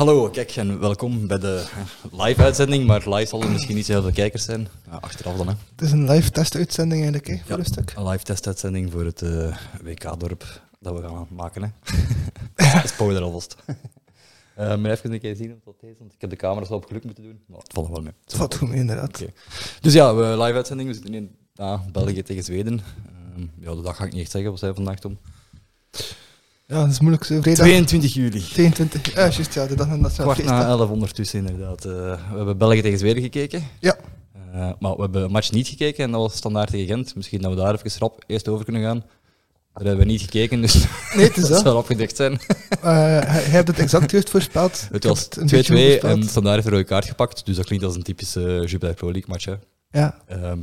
Hallo, kijk en welkom bij de live-uitzending, maar live zal er misschien niet zo heel veel kijkers zijn. Ja, achteraf dan, hè. Het is een live testuitzending eigenlijk, hè, voor Ja. een stuk. Een live testuitzending voor het eh, WK-dorp dat we gaan maken, hè. Spoiler alvast. Eh maar even een keer zien of dat is, want ik heb de camera's wel op geluk moeten doen. Maar het valt wel mee. Het valt goed mee, inderdaad. Dus ja, we live-uitzending, we zitten in ja, België tegen Zweden. Ehm, ja, de dag ga ik niet echt zeggen, wat zijn vandaag, Tom? Ja, dat is moeilijk. Zo, vrijdag 22 juli. 22. Ja, juist, ja, de dag ze Kwart na elf ondertussen, inderdaad. Eh, we hebben België tegen Zweden gekeken. Ja. Eh, maar we hebben een match niet gekeken en dat was standaard tegen Gent. Misschien dat we daar even rap eerst over kunnen gaan. Daar hebben we niet gekeken, dus Nee, het is dat dat. zal opgedicht zijn. Eh, hij heeft het exact juist voorspeld. Het was 2-2 een beetje voorspeld. en standaard heeft een rode kaart gepakt. Dus dat klinkt als een typische uh, Jupiler Pro League match. Hè. Ja,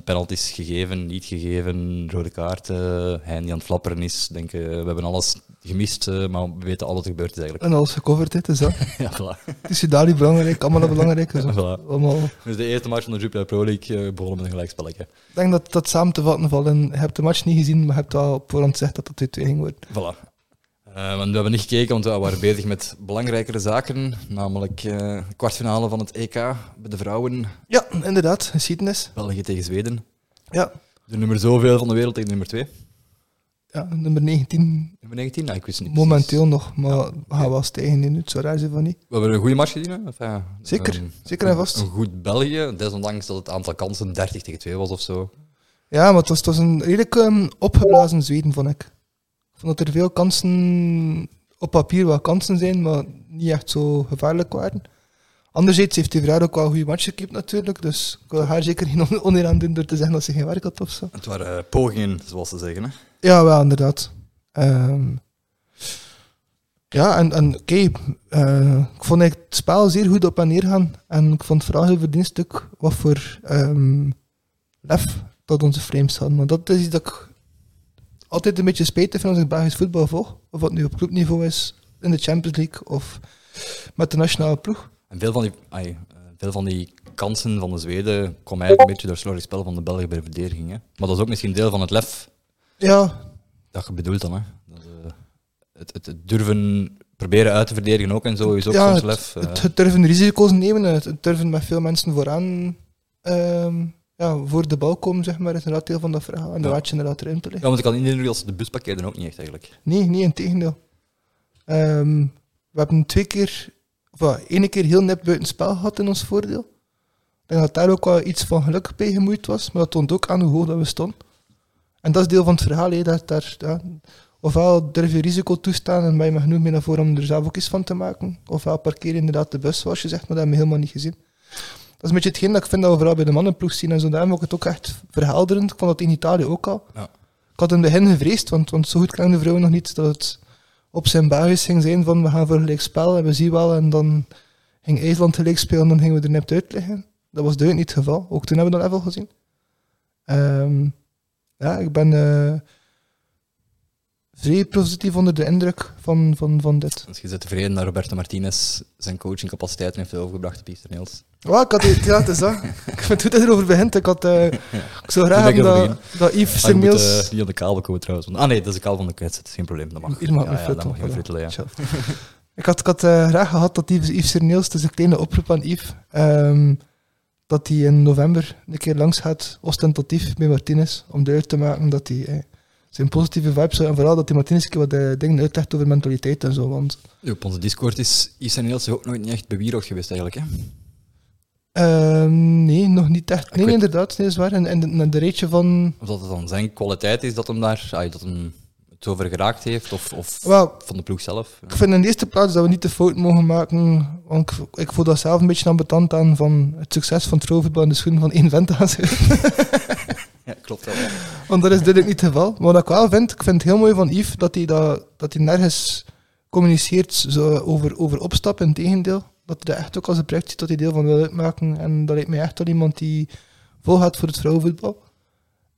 penalties gegeven, niet gegeven, rode kaart. eh hij die aan het flapperen is. Denk, we hebben alles gemist, eh, maar we weten al wat er gebeurd is eigenlijk. en alles gecoverd, dit is dat. ja, voilà. Het is Dali belangrijk, allemaal belangrijk. Dus Voilà. allemaal. Dus de eerste match van de Jupiler Pro League eh, begonnen met een gelijkspelletje. Ik denk dat dat samen te vatten valt. En je hebt de match niet gezien, maar je hebt al op voorhand gezegd dat het 2-2 ging worden. Voilà. Eh, want we hebben niet gekeken, want we waren bezig met belangrijkere zaken. Namelijk de kwartfinale van het EK bij de vrouwen. Ja, inderdaad. Geschiedenis. België tegen Zweden. Ja, De nummer zoveel van de wereld tegen de nummer 2. Ja nummer 19 Nummer 19? Nou, ik wist niet momenteel nog, maar Ja, we gaan wel stijgen in het, zo raar van niet. We hebben een goede match gezien. Ja, Zeker, zeker en vast. Een goed België, desondanks dat het aantal kansen 30 tegen 2 was of zo. Ja, maar het was, het was een redelijk ehm, opgeblazen Zweden, vond ik. Ik vond dat er veel kansen, op papier wel kansen zijn, maar niet echt zo gevaarlijk waren. Anderzijds heeft die vrouw ook wel een goede match gekiept natuurlijk, dus ik wil haar zeker geen on- oneer aan doen door te zeggen dat ze geen werk had of zo. Het waren eh, pogingen, zoals ze zeggen. Hè? Ja, wel, inderdaad. Ehm, ja, en, en oké, eh, ik vond het spel zeer goed op en neer gaan. En ik vond vooral heel verdienstelijk wat voor ehm, lef dat onze frames hadden. Want dat is iets dat ik altijd een beetje spijtig vind als ik Belgisch voetbal volg. Of wat nu op clubniveau is, in de Champions League of met de nationale ploeg. En veel van, die, eh, veel van die kansen van de Zweden komen eigenlijk een beetje door slordig spel van de Belgen bij de verdediging. Hè? Maar dat is ook misschien deel van het lef Ja, dat je bedoelt dan. Hè? Dat, eh, het, het, het durven proberen uit te verdedigen ook en zo is ook ja soms lef. eh. het, het durven risico's nemen, het, het durven met veel mensen vooraan ehm, ja, voor de bal komen, zeg maar, is inderdaad deel van dat verhaal. En daar Ja. laat je inderdaad erin te liggen. ja, want ik kan niet indruk als de bus parkeren ook niet echt eigenlijk. Nee, niet in tegendeel. Ehm, we hebben twee keer, of ene keer heel nep buiten spel gehad in ons voordeel. Ik denk dat daar ook wel iets van geluk bij gemoeid was, maar dat toont ook aan hoe hoog dat we stonden. En dat is deel van het verhaal, dat daar, ja, ofwel durf je risico toestaan en ben je maar genoeg mee naar voren om er zelf ook iets van te maken, ofwel parkeer je inderdaad de bus, zoals je zegt, maar dat hebben we helemaal niet gezien. Dat is een beetje hetgeen dat ik vind dat we vooral bij de mannenploeg zien en zo, daarom ik het ook echt verhelderend. Ik vond dat in Italië ook al. Ja. Ik had in het begin gevreesd, want, want zo goed krijgen de vrouwen nog niet, dat het op zijn basis ging zijn van we gaan voor gelijk spel en we zien wel en dan ging IJsland gelijk spelen en dan gingen we er net uit liggen. Dat was duidelijk niet het geval. Ook toen hebben we dat level gezien. Ehm, ja, ik ben eh, vrij positief onder de indruk van, van, van dit. Dus je zit tevreden dat Roberto Martinez zijn coachingcapaciteiten heeft overgebracht op Eastern Hills. Ja, ik had het, ja, het is dat. Ik vind het dat erover begint. Ik, had, eh, ik zou graag over dat, dat Yves Ah, eh, niet aan de kabel komen trouwens. Ah nee, dat is de kabel van de kwets, dat is geen probleem. Dat mag. Hier mag ja, dat mag je voilà. fruttelen, ja. Ik had, ik had eh, graag gehad dat Yves, Yves Serneels, dus een kleine oproep aan Yves, ehm, dat hij in november een keer langs gaat, ostentatief bij Martinez, om duidelijk te maken dat hij zijn positieve vibes en vooral dat hij Martinez een keer wat eh, dingen uitlegt over mentaliteit en zo. Want Ja, Op onze Discord is Hills ook nooit niet echt bewierookt geweest eigenlijk. Hè? ehm, nee, nog niet echt. Nee, weet- inderdaad, nee, dat is waar. En, en, de- en de reetje van... Of dat het dan zijn kwaliteit is dat hem daar ah, dat hem het over geraakt heeft, of, of van de ploeg zelf. Ik vind in de eerste plaats dat we niet de fout mogen maken. Want ik, ik voel dat zelf een beetje ambetant aan van het succes van het vrouwenvoetbal in de schoenen van één vent aan. Ja, klopt wel. ja. Want dat is duidelijk niet het geval. Maar wat ik wel vind, ik vind het heel mooi van Yves dat hij, dat, dat hij nergens communiceert zo over, over opstap. Integendeel, dat hij dat echt ook als een project ziet dat hij deel van wil uitmaken. En dat lijkt mij echt wel iemand die volgaat voor het vrouwenvoetbal.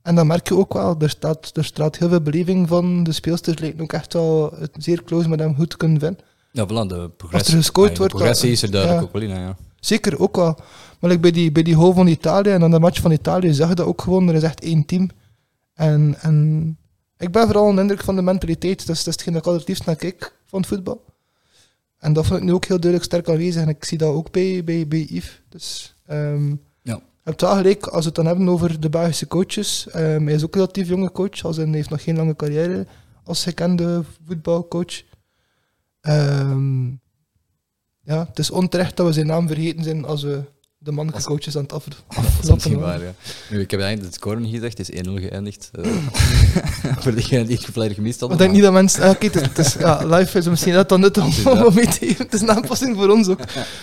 En dat merk je ook wel. Er staat, er straalt heel veel beleving van. De speelsters lijken ook echt wel zeer close met hem goed te kunnen vinden. Ja, voilà, de Als progressie, er gescoord de wordt, progressie is er duidelijk ja. ook wel in. hè, Ja. Zeker, ook wel. Maar like bij, die, bij die goal van Italië en dan de match van Italië zag je dat ook gewoon. Er is echt één team. En, en ik ben vooral een indruk van de mentaliteit. Dat is, dat is hetgeen dat ik altijd liefst naar kijk van het voetbal. En dat vond ik nu ook heel duidelijk sterk aanwezig. En ik zie dat ook bij, bij, bij Yves. Dus ehm Ja. je hebt wel gelijk, als we het dan hebben over de Belgische coaches. ehm, hij is ook een relatief jonge coach. Als hij heeft nog geen lange carrière als gekende voetbalcoach. Ehm, ja, het is onterecht dat we zijn naam vergeten zijn als we de mannelijke coaches aan het af, Dat is aflappen waar, ja. Nu, ik heb eigenlijk de score niet gezegd, het is 1-0 geëindigd. eh, voor degenen die het volledig gemist Ik hadden. denk niet dat mensen... ah, Oké, het is, het is- ja, live is misschien net dan nut om, mee te geven. Het is een aanpassing voor ons ook.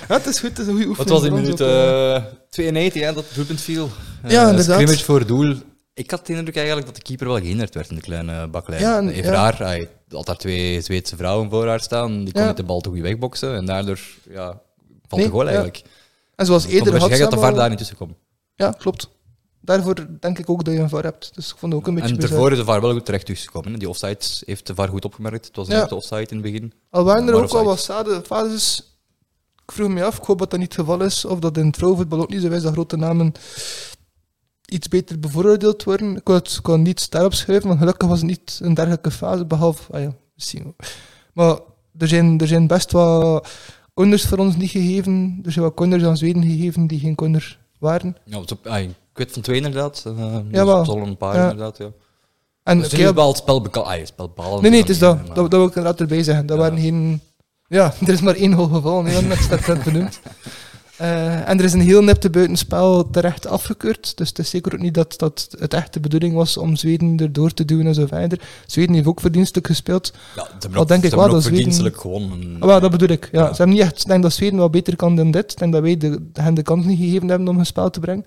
Ja, het is goed, het is een goede oefening. Wat was in minuut ook, eh. eh 92 hè, dat het doelpunt viel? Eh, Ja, inderdaad. Scrimmage voor doel. Ik had de indruk eigenlijk dat de keeper wel gehinderd werd in de kleine baklijn. Ja, en- Even ja. raar, hij had daar twee Zweedse vrouwen voor haar staan. Die kon Ja. niet de bal te goed wegboksen. En daardoor ja, valt Nee, de goal ja. eigenlijk. En zoals vond eerder het had gek dat de VAR daar niet tussen komt. Ja, klopt. Daarvoor denk ik ook dat je een VAR hebt. Dus ik vond het ook een beetje En daarvoor is de VAR wel goed terecht hè. Die offside heeft de VAR goed opgemerkt. Het was een de offside in het begin. Al waren er ook al wat fases. Ik vroeg me af, ik hoop dat dat niet het geval is, of dat in het vrouwenvoetbal ook niet zo is dat grote namen iets beter bevooroordeeld worden. Ik wil het ik wil niet daarop schrijven, want gelukkig was het niet een dergelijke fase, behalve, ah ja, misschien. Maar er zijn, er zijn best wat corners voor ons niet gegeven. Er zijn wat corners aan Zweden gegeven die geen corner waren. Ja, is op, ah, ik weet van twee inderdaad. Uh, Ja, wel. Al een paar Ja. inderdaad. Ja. En Dus is wel het spel bekend. Ah, je spel balen. Nee, nee, het is dat. Maar- Dat, dat wil ik inderdaad erbij zeggen. Dat Ja. waren geen... Ja, er is maar één goal gevallen, nee, dat net benoemd. Eh, en er is een heel nipte buitenspel terecht afgekeurd. Dus het is zeker ook niet dat, dat het echt de bedoeling was om Zweden erdoor te duwen en zo verder. Zweden heeft ook verdienstelijk gespeeld. Ja, denk ik wel dat Zweden- verdienstelijk gewonnen. Ah, wel, dat bedoel ik. Ja, Ja. Ze hebben niet echt... Ik denk dat Zweden wel beter kan dan dit. Ik denk dat wij de, hen de kans niet gegeven hebben om een spel te brengen.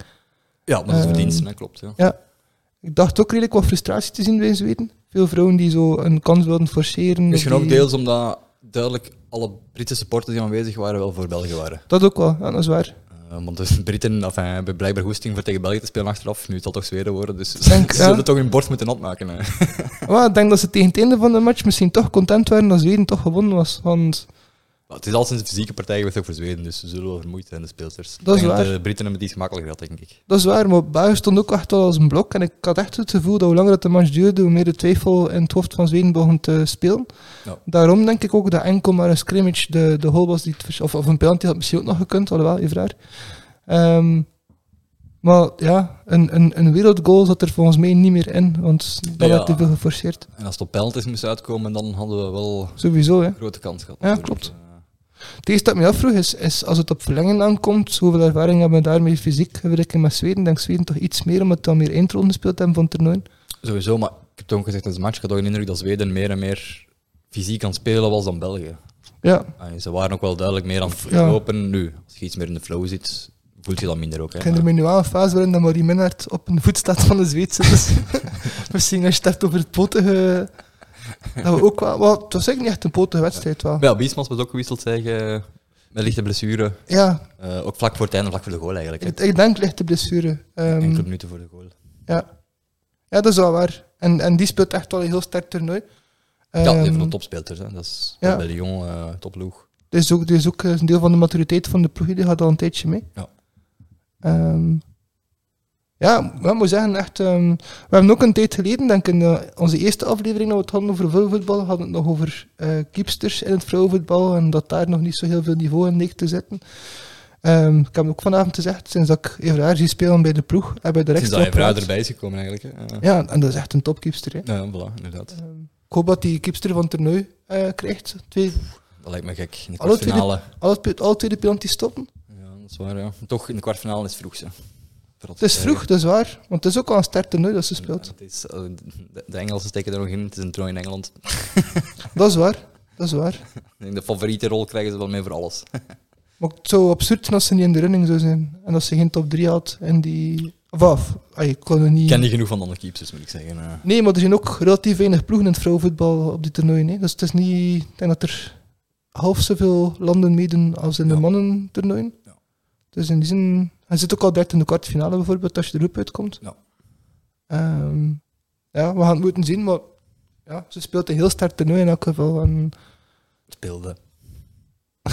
Ja, maar dat is Ehm, verdiensten, hè, klopt. Ja. Ik dacht ook redelijk wat frustratie te zien bij Zweden. Veel vrouwen die zo een kans wilden forceren. Misschien ook die- deels omdat duidelijk alle Britse supporters die aanwezig waren wel voor België waren. Dat ook wel, ja, dat is waar. Eh, want de Britten enfin, hebben blijkbaar goesting voor tegen België te spelen achteraf. Nu het zal toch Zweden worden, dus Denk, ze ja. zullen toch hun bord moeten nat maken. Hè. Ik denk dat ze tegen het einde van de match misschien toch content waren dat Zweden toch gewonnen was. Want Maar het is al sinds de fysieke partij geweest ook voor Zweden, dus ze zullen wel vermoeid zijn, de speelsters. Dat is waar. De Britten hebben het iets gemakkelijker gehad, denk ik. dat is waar, maar België stond ook echt wel als een blok. En ik had echt het gevoel dat hoe langer het de match duurde, hoe meer de twijfel in het hoofd van Zweden begon te spelen. Ja. Daarom denk ik ook dat enkel maar een scrimmage de, de goal was die het of, of een penalty had misschien ook nog gekund, alhoewel, even raar. Ehm, maar ja, een, een, een wereldgoal zat er volgens mij niet meer in, want dat Ja. werd te veel geforceerd. En als het op penalties moest uitkomen, dan hadden we wel Sowieso, hè. een grote kans gehad. Ja, natuurlijk. klopt. Het eerste dat ik me afvroeg is, is als het op verlengen aankomt, hoeveel ervaring hebben we daarmee fysiek vergelijking met Zweden? Denk Zweden toch iets meer, omdat dan meer eindronden gespeeld hebben van toernooien. Sowieso, maar ik heb toen gezegd in de match, ik had ook een indruk dat Zweden meer en meer fysiek aan het spelen was dan België. Ja, Ah, ze waren ook wel duidelijk meer aan het Ja. lopen. Nu, als je iets meer in de flow zit, voelt je dat minder ook. Hè. ik herinner me nu wel een fase waarin dat Marie Minnaert op een voet staat van de Zweedse. Dus misschien als je het over het potige... Dat we ook wel... het was eigenlijk niet echt een potige wedstrijd wel. Ja, Biesmans was ook gewisseld, zeg, eh, met lichte blessure. Ja, Eh, ook vlak voor het einde, vlak voor de goal eigenlijk. ik, ik denk lichte blessure. Ehm, Enkele minuten voor de goal. ja. ja, dat is wel waar. En, en die speelt echt wel een heel sterk toernooi. ja, die Ehm, van de topspeelsters. Hè. Dat is ja. bij Lyon uh, toploeg. Dit is ook, dit is ook een deel van de maturiteit van de ploeg. Die gaat al een tijdje mee. Ja. Ehm, ja, ik moet zeggen, echt, ehm, we hebben ook een tijd geleden, denk ik, in de- onze eerste aflevering, dat we het hadden over vrouwenvoetbal, hadden we het nog over eh keepsters in het vrouwenvoetbal en dat daar nog niet zo heel veel niveau in leek te zitten. Ehm, ik heb ook vanavond gezegd, sinds dat ik even haar zie spelen bij de ploeg, hebben we er Sinds extra dat je vrouw op erbij is gekomen eigenlijk. Hè. Eh, Ja, en dat is echt een topkeepster. Hè. ja, voilà, inderdaad. Ehm, ik hoop dat die keepster van toernooi eh, krijgt. Twee, Dat lijkt me gek. In de Alle alle, alle twee de penalty stoppen. Ja, dat is waar, ja. Toch, in de kwartfinale is vroeg, hè. Het is vroeg, dat is waar. Want het is ook wel een sterk toernooi dat ze speelt. Ja, het is, eh, de, Engelsen steken er nog in. Het is een toernooi in Engeland. Dat is waar. Dat is waar. Denk de favoriete rol krijgen ze wel mee voor alles. Maar het zou absurd zijn als ze niet in de running zou zijn. En als ze geen top 3 had en die... Of. Ay, ik kon er niet... Ik ken niet genoeg van de andere keepers, moet ik zeggen. eh. Nee, maar er zijn ook relatief weinig ploegen in het vrouwenvoetbal op die toernooien. Hè. Dus het is niet... Ik denk dat er half zoveel landen meedoen als in de mannen toernooien. Dus in die zin... Hij zit ook al direct in de kwartfinale bijvoorbeeld, als je de groep uitkomt. Ja. Ehm, ja, we gaan het moeten zien, maar... Ja, ze speelt een heel sterk toernooi in elk geval. En speelde.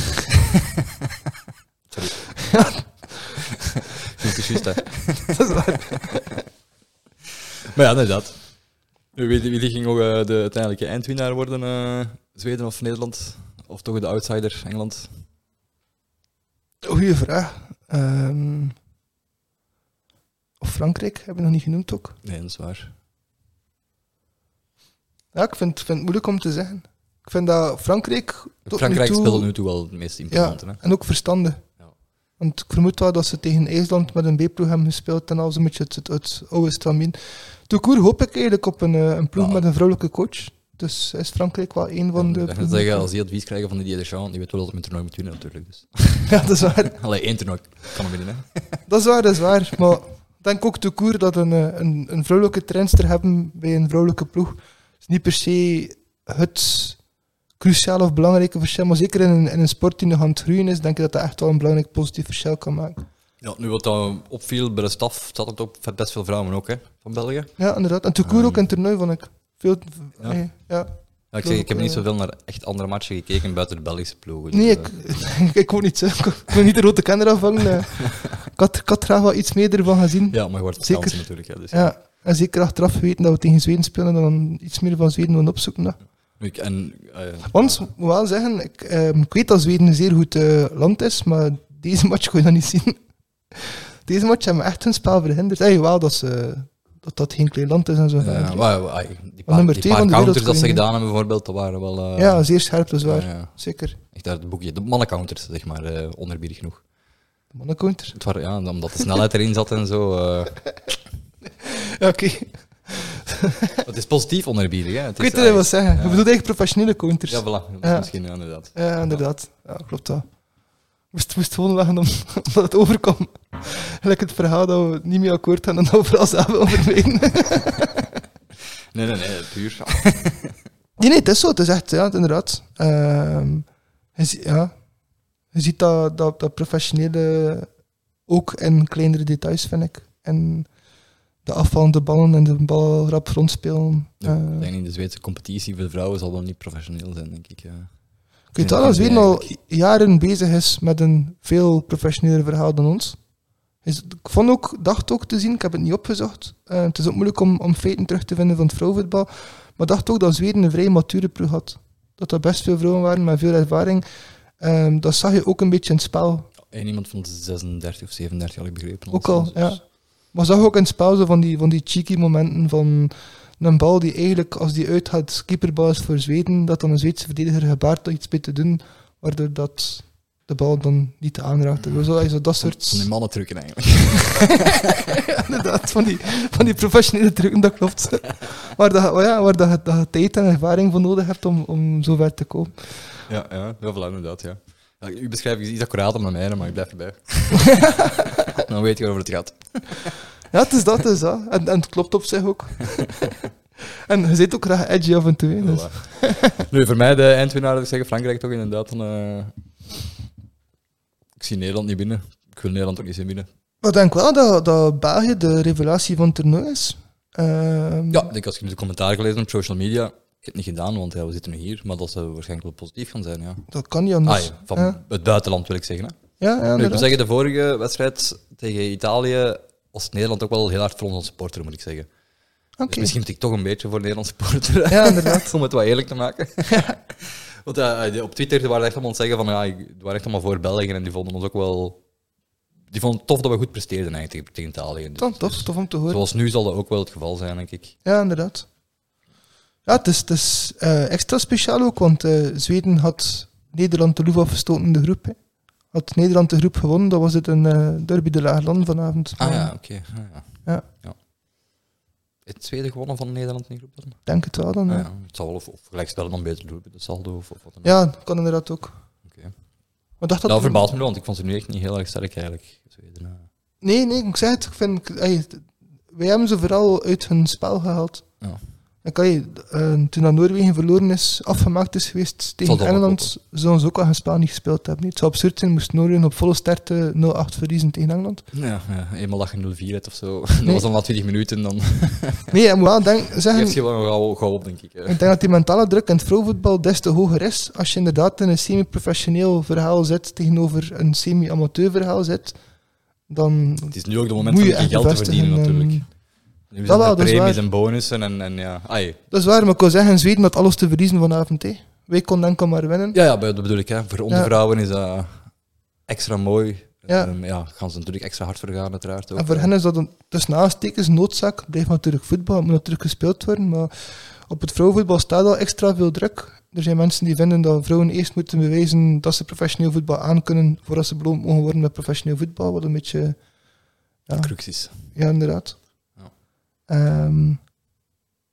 Sorry. Niet hè. dat is waar. Maar ja, inderdaad. Wie, wie ging ook eh, de uiteindelijke eindwinnaar worden? eh, Zweden of Nederland? Of toch de outsider, Engeland? Goeie vraag. Ehm, of Frankrijk, hebben we nog niet genoemd ook. Nee, dat is waar. Ja, ik vind, vind het moeilijk om te zeggen. Ik vind dat Frankrijk... tot nu Frankrijk toe- speelde nu toe wel het meest imposante. hè? En ook verstandig. Ja. Want ik vermoed wel dat ze tegen IJsland met een B-ploeg hebben gespeeld en al zo'n beetje het, het, het oude stramien. Hoop ik eigenlijk op een, eh, een ploeg Ja. met een vrouwelijke coach. Dus is Frankrijk wel een van de Ik zeggen, als die advies krijgen van Didier Deschamps, die weet wel dat hij met toernooi moet winnen natuurlijk. Dus. Ja, dat is waar. Allee, één toernooi kan hem winnen. Hè? Dat is waar, dat is waar. Maar ik denk ook toekoer dat een, eh, een, een vrouwelijke trainster hebben bij een vrouwelijke ploeg is niet per se het cruciale of belangrijke verschil. Maar zeker in een, in een sport die nog aan het groeien is, denk ik dat dat echt wel een belangrijk positief verschil kan maken. Ja, nu wat dan opviel bij de staf, zat het op best veel vrouwen ook, hè, van België. Ja, inderdaad. En toekoer ook in het toernooi, vond ik. Veel, Ja. ja. Ja, ik, zeg, ik heb niet zoveel naar echt andere matchen gekeken buiten de Belgische ploegen. Nee, Dus, ik, eh, ik ook niet. hè. Ik wil niet de rode kenner afvangen. eh. Ik had, ik had graag wel iets meer ervan gezien. ja, maar je wordt Zeker. kansen natuurlijk. Hè, dus, Ja. En zeker achteraf weten dat we tegen Zweden spelen en dan iets meer van Zweden willen opzoeken. hè. Ik- En, eh, Want, ik moet wel zeggen, ik, ehm, ik weet dat Zweden een zeer goed land is, maar deze match kon je dat niet zien. Deze match hebben echt hun spel verhinderd. Ja, wel dat, ze, dat dat geen klein land is en zo. ja, maar, maar, ai, die paar, nummer die paar counters dat ze gedaan hebben bijvoorbeeld, dat waren wel... eh, ja, zeer scherp, dat is waar. ja, ja. Zeker. Echt daar het boekje. De mannencounters, zeg maar, eh onerbiedig genoeg. De mannencounter. Het waren, ja, omdat de snelheid erin zat en zo. eh, Ja, oké. het is positief onerbiedig, hè. Het Ik weet wat ai, zeggen. Je ja. bedoelt eigenlijk professionele counters. Ja, Ja, voilà. Ja. Misschien, ja, inderdaad. inderdaad. Ja, klopt dat. Moest, moest gewoon lachen om, omdat het overkwam. Gelijk het verhaal dat we niet meer akkoord gaan en dat we vooral zelf overwegen. Nee, nee, nee, puur. Nee, nee, het is zo. Het is echt, ja, inderdaad. Ehm, je, ja. je ziet dat, dat, dat professionele ook in kleinere details, vind ik. En de afvallende ballen en de bal rap rondspelen. Ja, Eh, ik denk in de Zweedse competitie voor de vrouwen zal wel niet professioneel zijn, denk ik. Ja. Ik weet al jaren bezig is met een veel professioneler verhaal dan ons. Is, ik vond ook, dacht ook te zien, ik heb het niet opgezocht. eh, het is ook moeilijk om, om feiten terug te vinden van het vrouwenvoetbal. Maar dacht ook dat Zweden een vrij mature ploeg had. Dat er best veel vrouwen waren met veel ervaring. Ehm, dat zag je ook een beetje in het spel. En iemand van 36 of 37 had ik begrepen. Ook al, Dus- ja. Maar zag ook in het spel zo van die, van die cheeky momenten van een bal die eigenlijk, als die uitgaat, keeperbal is voor Zweden, dat dan een Zweedse verdediger gebaart er iets mee te doen, waardoor dat de bal dan niet aanraakt. Zo, zo, zo dat Van soort... die mannen trucken eigenlijk. Ja, inderdaad, van die, van die professionele trucken, dat klopt. waar dat, je- ja, waar dat, dat je tijd en ervaring voor nodig hebt om, om zo ver te komen. Ja, ja, heel veel inderdaad, ja. ja. Uw beschrijving is iets accurater dan mijne, maar ik blijf erbij. Dan weet je waarover het gaat. Ja, het is dat, het is dat. En, en het klopt op zich ook. en je zit ook graag edgy af en toe. hè, dus. Nu, voor mij de eindwinnaar, wil ik zeggen, Frankrijk toch inderdaad. Eh, ik zie Nederland niet binnen. Ik wil Nederland ook niet zien binnen. Maar ik denk wel dat, dat België de revelatie van het toernooi is. Ehm, Ja, ik denk als je nu de commentaar gelezen op social media, ik heb het niet gedaan, want ja, we zitten nu hier, maar dat zou waarschijnlijk wel positief gaan zijn, ja. Dat kan niet Ah, anders. ja, van ja. het buitenland wil ik zeggen. Hè. Ja, ja, Nu, ik moet zeggen, de vorige wedstrijd tegen Italië was Nederland ook wel heel hard voor onze supporter, moet ik zeggen. Dus misschien moet ik toch een beetje voor Nederlandse supporter. Ja, inderdaad. Om het wat eerlijk te maken. Want ja, die- op Twitter waren echt allemaal zeggen van ja, ik- die waren echt allemaal voor België en die vonden ons ook wel. Die vonden het tof dat we goed presteerden eigenlijk tegen, Italië. Dus- tof, tof om te horen. Zoals nu zal dat ook wel het geval zijn, denk ik. Ja, inderdaad. Ja, het is, het is eh, extra speciaal ook, want eh, Zweden had Nederland de loef afgestoten in de groep. Hè. Had Nederland de groep gewonnen, dan was het een eh, derby de Laagland vanavond. Ah ja, oké. Ah, ja. Ja. Het tweede gewonnen van Nederland in die groep dan? Denk het wel dan. Ah, ja. Het zal wel of, of dan beter doen, de saldo of, of wat dan ook. Ja, kan inderdaad ook. Oké. Maar dacht dat Dat verbaast me want ik vond ze nu echt niet heel erg sterk eigenlijk. Zweden. Nee, nee, ik zeg het. Ik vind, wij hebben ze vooral uit hun spel gehaald. Ja. En ey, eh, toen dat Noorwegen verloren is, afgemaakt is geweest tegen Zal Engeland, zouden ze ook al spel niet gespeeld hebben. Het zou absurd zijn, moest Noorwegen op volle sterkte 0-8 verliezen tegen Engeland. Ja, ja, eenmaal dat je 0-4 hebt of zo. Dat was dan na 20 minuten, dan Nee, je moet wel denk, zeggen, je wel gauw, gauw op, denk ik. eh. ik denk dat die mentale druk in het vrouwenvoetbal des te hoger is als je inderdaad in een semi-professioneel verhaal zit tegenover een semi-amateur verhaal zit. Dan Het is nu ook de moment om je je geld te verdienen, natuurlijk. Nu dat zijn dat is premies en bonussen en, en ja. Ai, Dat is waar, maar ik wil zeggen, in Zweden had alles te verliezen vanavond. Hè. Wij konden enkel maar winnen. Ja, ja, dat bedoel ik. Hè. Voor onze Ja. vrouwen is dat extra mooi. Ja. Ehm, ja, gaan ze natuurlijk extra hard voor gaan, uiteraard. Ook. En voor hen is dat een, tussen aanstekens noodzaak. Blijft natuurlijk voetbal, het moet natuurlijk gespeeld worden. Maar op het vrouwenvoetbal staat al extra veel druk. Er zijn mensen die vinden dat vrouwen eerst moeten bewijzen dat ze professioneel voetbal aankunnen voordat ze beloond mogen worden met professioneel voetbal. Wat een beetje, ja, Cruxis. ja inderdaad. Ja. Ehm,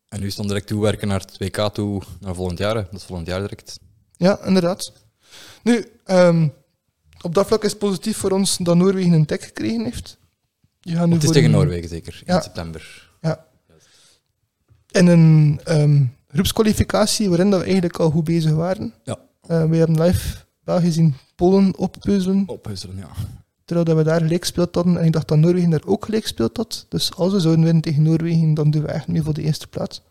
En nu is dan direct toewerken naar het WK toe, naar volgend jaar. hè. Dat is volgend jaar direct. ja, inderdaad. Nu, ehm, op dat vlak is het positief voor ons dat Noorwegen een tik gekregen heeft. Die gaan nu het is tegen een- Noorwegen zeker, in Ja. september. in een ehm, groepskwalificatie waarin dat we eigenlijk al goed bezig waren. Ja. Eh, we hebben live België zien Polen oppeuzelen, Ophusselen, ja. Terwijl dat we daar gelijk gespeeld hadden. En ik dacht dat Noorwegen daar ook gelijk gespeeld had. Dus als we zouden winnen tegen Noorwegen, dan doen we echt mee voor de eerste plaats.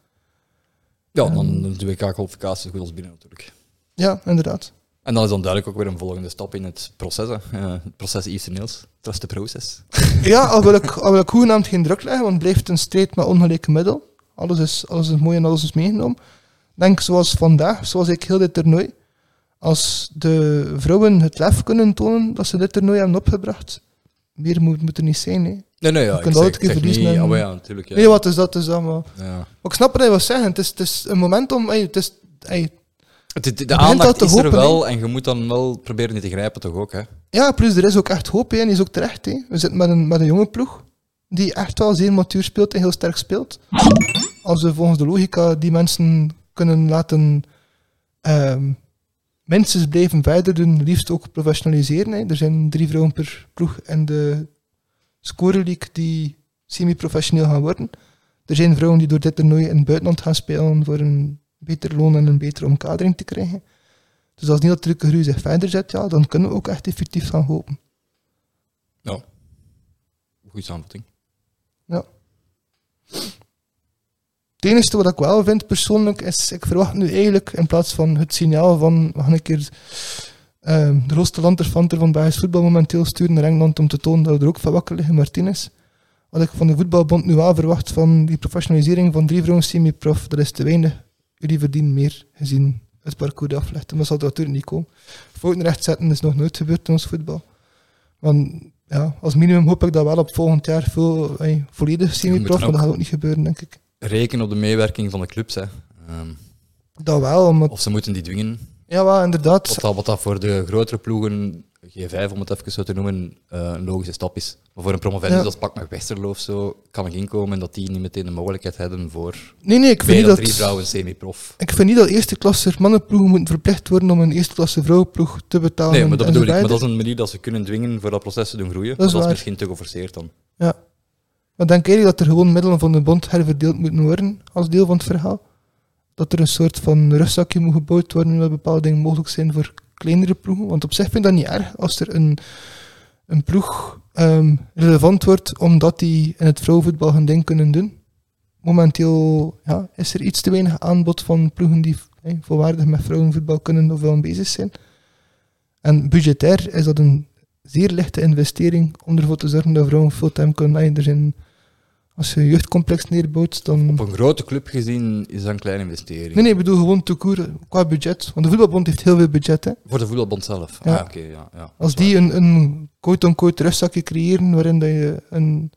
Ja, dan is de WK-kwalificatie goed als binnen natuurlijk. Ja, inderdaad. En dan is dan duidelijk ook weer een volgende stap in het proces. Hè. Het proces Eastern Hills. Trust the process. Ja, al wil ik, al wil ik hoegenaamd geen druk leggen, want het blijft een strijd met ongelijke middel. Alles is, alles is mooi en alles is meegenomen. Denk zoals vandaag, zoals ik heel dit toernooi. Als de vrouwen het lef kunnen tonen dat ze dit toernooi hebben opgebracht, meer moet, moet er niet zijn. Hè. Nee, nee, ja. Je kunt altijd zeg verliezen niet... en- Ah, maar ja, natuurlijk. Ja. Nee, wat is dat? Is dat maar... Ja. Maar ik snap wat hij wil zeggen. Het is, het is een moment om... ey, het is, ey, Het- het- de aandacht te is er wel en je moet dan wel proberen die te grijpen toch ook. Hè. ja, plus er is ook echt hoop hè, en die is ook terecht. Hè. We zitten met een, met een jonge ploeg die echt wel zeer matuur speelt en heel sterk speelt. Als we volgens de logica die mensen kunnen laten ehm minstens blijven verder doen, liefst ook professionaliseren. Hè. Er zijn drie vrouwen per ploeg in de score league die semi-professioneel gaan worden. Er zijn vrouwen die door dit toernooi in het buitenland gaan spelen voor een beter loon en een betere omkadering te krijgen. Dus als niet dat zich verder zet, ja, dan kunnen we ook echt effectief gaan hopen. Ja. Goeie samenvatting. Het enige wat ik wel vind persoonlijk is, ik verwacht nu eigenlijk in plaats van het signaal van we gaan een keer ehm, de grootste lanterfanter van Belgisch voetbal momenteel sturen naar Engeland om te tonen dat we er ook van wakker liggen, Martinez. Wat ik van de voetbalbond nu wel verwacht van die professionalisering van drie vrouwen semi-prof, dat is te weinig. Jullie verdienen meer gezien het parcours dat aflegt. En dat zal natuurlijk niet komen. Fouten rechtzetten is nog nooit gebeurd in ons voetbal. Want ja, als minimum hoop ik dat wel op volgend jaar veel, ey, volledig semi-prof, maar dat gaat ook niet gebeuren, denk ik. Reken op de meewerking van de clubs. Hè. Ehm, Dat wel, of ze moeten die dwingen. ja, wel, inderdaad. Wat dat, wat dat voor de grotere ploegen, G5 om het even zo te noemen, eh, een logische stap is. Maar voor een promovendus Ja. als pak met Westerlo of zo, kan ik inkomen dat die niet meteen de mogelijkheid hebben voor Nee, nee, ik vind niet dat, drie vrouwen semi-prof. ik vind niet dat eerste klasse mannenploegen moeten verplicht worden om een eerste klasse vrouwenploeg te betalen. Nee, maar dat bedoel ik. Maar dat is een manier dat ze kunnen dwingen voor dat proces te doen groeien. Dat is dat is misschien te geforceerd dan. Ja. Maar denk eigenlijk dat er gewoon middelen van de bond herverdeeld moeten worden als deel van het verhaal? Dat er een soort van rugzakje moet gebouwd worden waar bepaalde dingen mogelijk zijn voor kleinere ploegen? Want op zich vind ik dat niet erg als er een, een ploeg ehm, relevant wordt omdat die in het vrouwenvoetbal hun ding kunnen doen. Momenteel ja, is er iets te weinig aanbod van ploegen die hey, volwaardig met vrouwenvoetbal kunnen of wel bezig zijn. En budgetair is dat een zeer lichte investering om ervoor te zorgen dat vrouwen fulltime kunnen zijn, als je een jeugdcomplex neerbouwt, dan... Op een grote club gezien is dat een kleine investering. Nee, nee, ik bedoel gewoon te koer qua budget. Want de voetbalbond heeft heel veel budget. Hè. Voor de voetbalbond zelf. Ja. Ah, oké, ja, ja. Als die een, een quote-unquote rugzakje creëren waarin dat je een...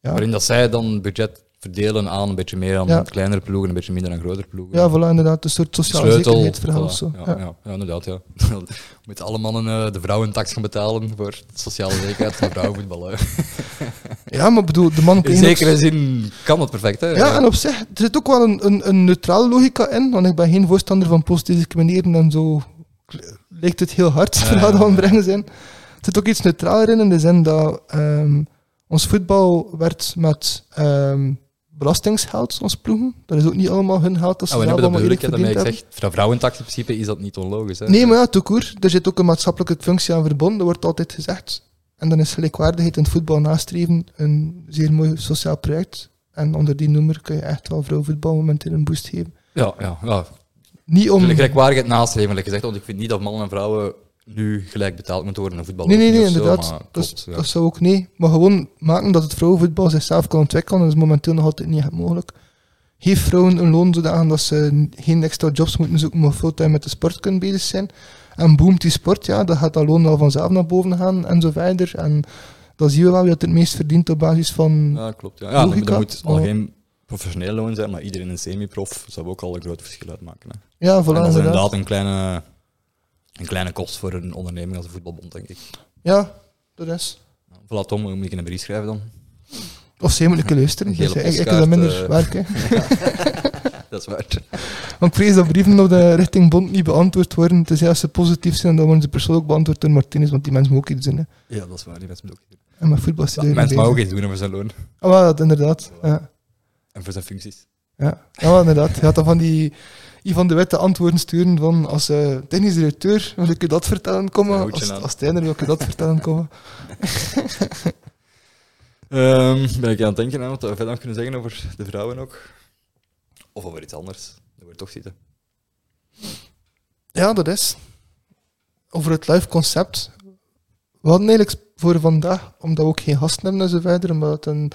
Ja, Waarin dat zij dan budget verdelen aan een beetje meer aan Ja. kleinere ploegen, een beetje minder aan grotere ploegen. ja voilà, inderdaad. Een soort sociale Sleutel. zekerheidsverhaal of zo. Ja, Ja. ja. inderdaad. Ja. Met alle mannen eh, de vrouwentax gaan betalen voor de sociale zekerheid van vrouwenvoetbal. ja, maar ik bedoel, de man In zekere zin kan het perfect. Hè? Ja, en op zich, er zit ook wel een, een, een neutrale logica in, want ik ben geen voorstander van positief discrimineren en zo lijkt het heel hard, ja, dat we brengen zijn. Er zit ook iets neutraler in, in de zin dat ehm, ons voetbal werd met ehm, belastingsgeld, ons ploegen. Dat is ook niet allemaal hun geld, dat ze Oh, zelf dat allemaal eerlijk verdiend hebben. zeg, voor vrouwentax in principe is dat niet onlogisch. Hè? Nee, maar ja, court. Er zit ook een maatschappelijke functie aan verbonden, wordt altijd gezegd. En dan is gelijkwaardigheid in het voetbal nastreven een zeer mooi sociaal project. En onder die noemer kun je echt wel vrouwenvoetbal momenteel een boost geven. Ja, ja, ja. Niet om... Gelijkwaardigheid nastreven, gezegd, want ik vind niet dat mannen en vrouwen nu gelijk betaald moeten worden in voetbal. Nee, nee, nee, zo, inderdaad. dat, ja. dat zou ook nee. Maar gewoon maken dat het vrouwenvoetbal zichzelf kan ontwikkelen. Dat is momenteel nog altijd niet echt mogelijk. geef vrouwen een loon zodat dat ze geen extra jobs moeten zoeken, maar fulltime met de sport kunnen bezig zijn. En boomt die sport, ja, dan gaat dat loon al vanzelf naar boven gaan en zo verder. En dan zien we wel wie het het meest verdient op basis van... Ja, klopt. Ja, ja moet al geen professioneel loon zijn, maar iedereen een semi-prof zou ook al een groot verschil uitmaken. Hè. Ja, En voilà, dat is inderdaad een kleine, een kleine kost voor een onderneming als een voetbalbond, denk ik. Ja, dat is. Voilà, Tom, hoe moet ik in een brief schrijven dan? Of zij moeten luisteren. Dus ik, dat minder eh. werk, hè. Dat is waar. Want ik vrees dat brieven op de richting bond niet beantwoord worden. Tenzij als ze positief zijn, dan worden ze persoonlijk beantwoord door Martinez, want die mensen moeten ook iets doen. Hè. Ja, dat is waar. Die mensen moeten ook iets doen. En met voetbal is Ja, mensen mogen ook iets doen over zijn loon Ah, wel, dat inderdaad. Ja. en voor zijn functies. Ja, ja wel, inderdaad. Je had dan van die Ivan de Witte antwoorden sturen van als eh technisch directeur wil ik je dat vertellen komen. Als, als trainer wil ik je dat vertellen komen. Ehm, ben ik aan het denken aan wat we verder kunnen zeggen over de vrouwen ook? Of over iets anders? Dat wordt toch zitten. Ja, dat is. Over het live concept. We hadden eigenlijk voor vandaag, omdat we ook geen gasten hebben en zo verder, omdat het een,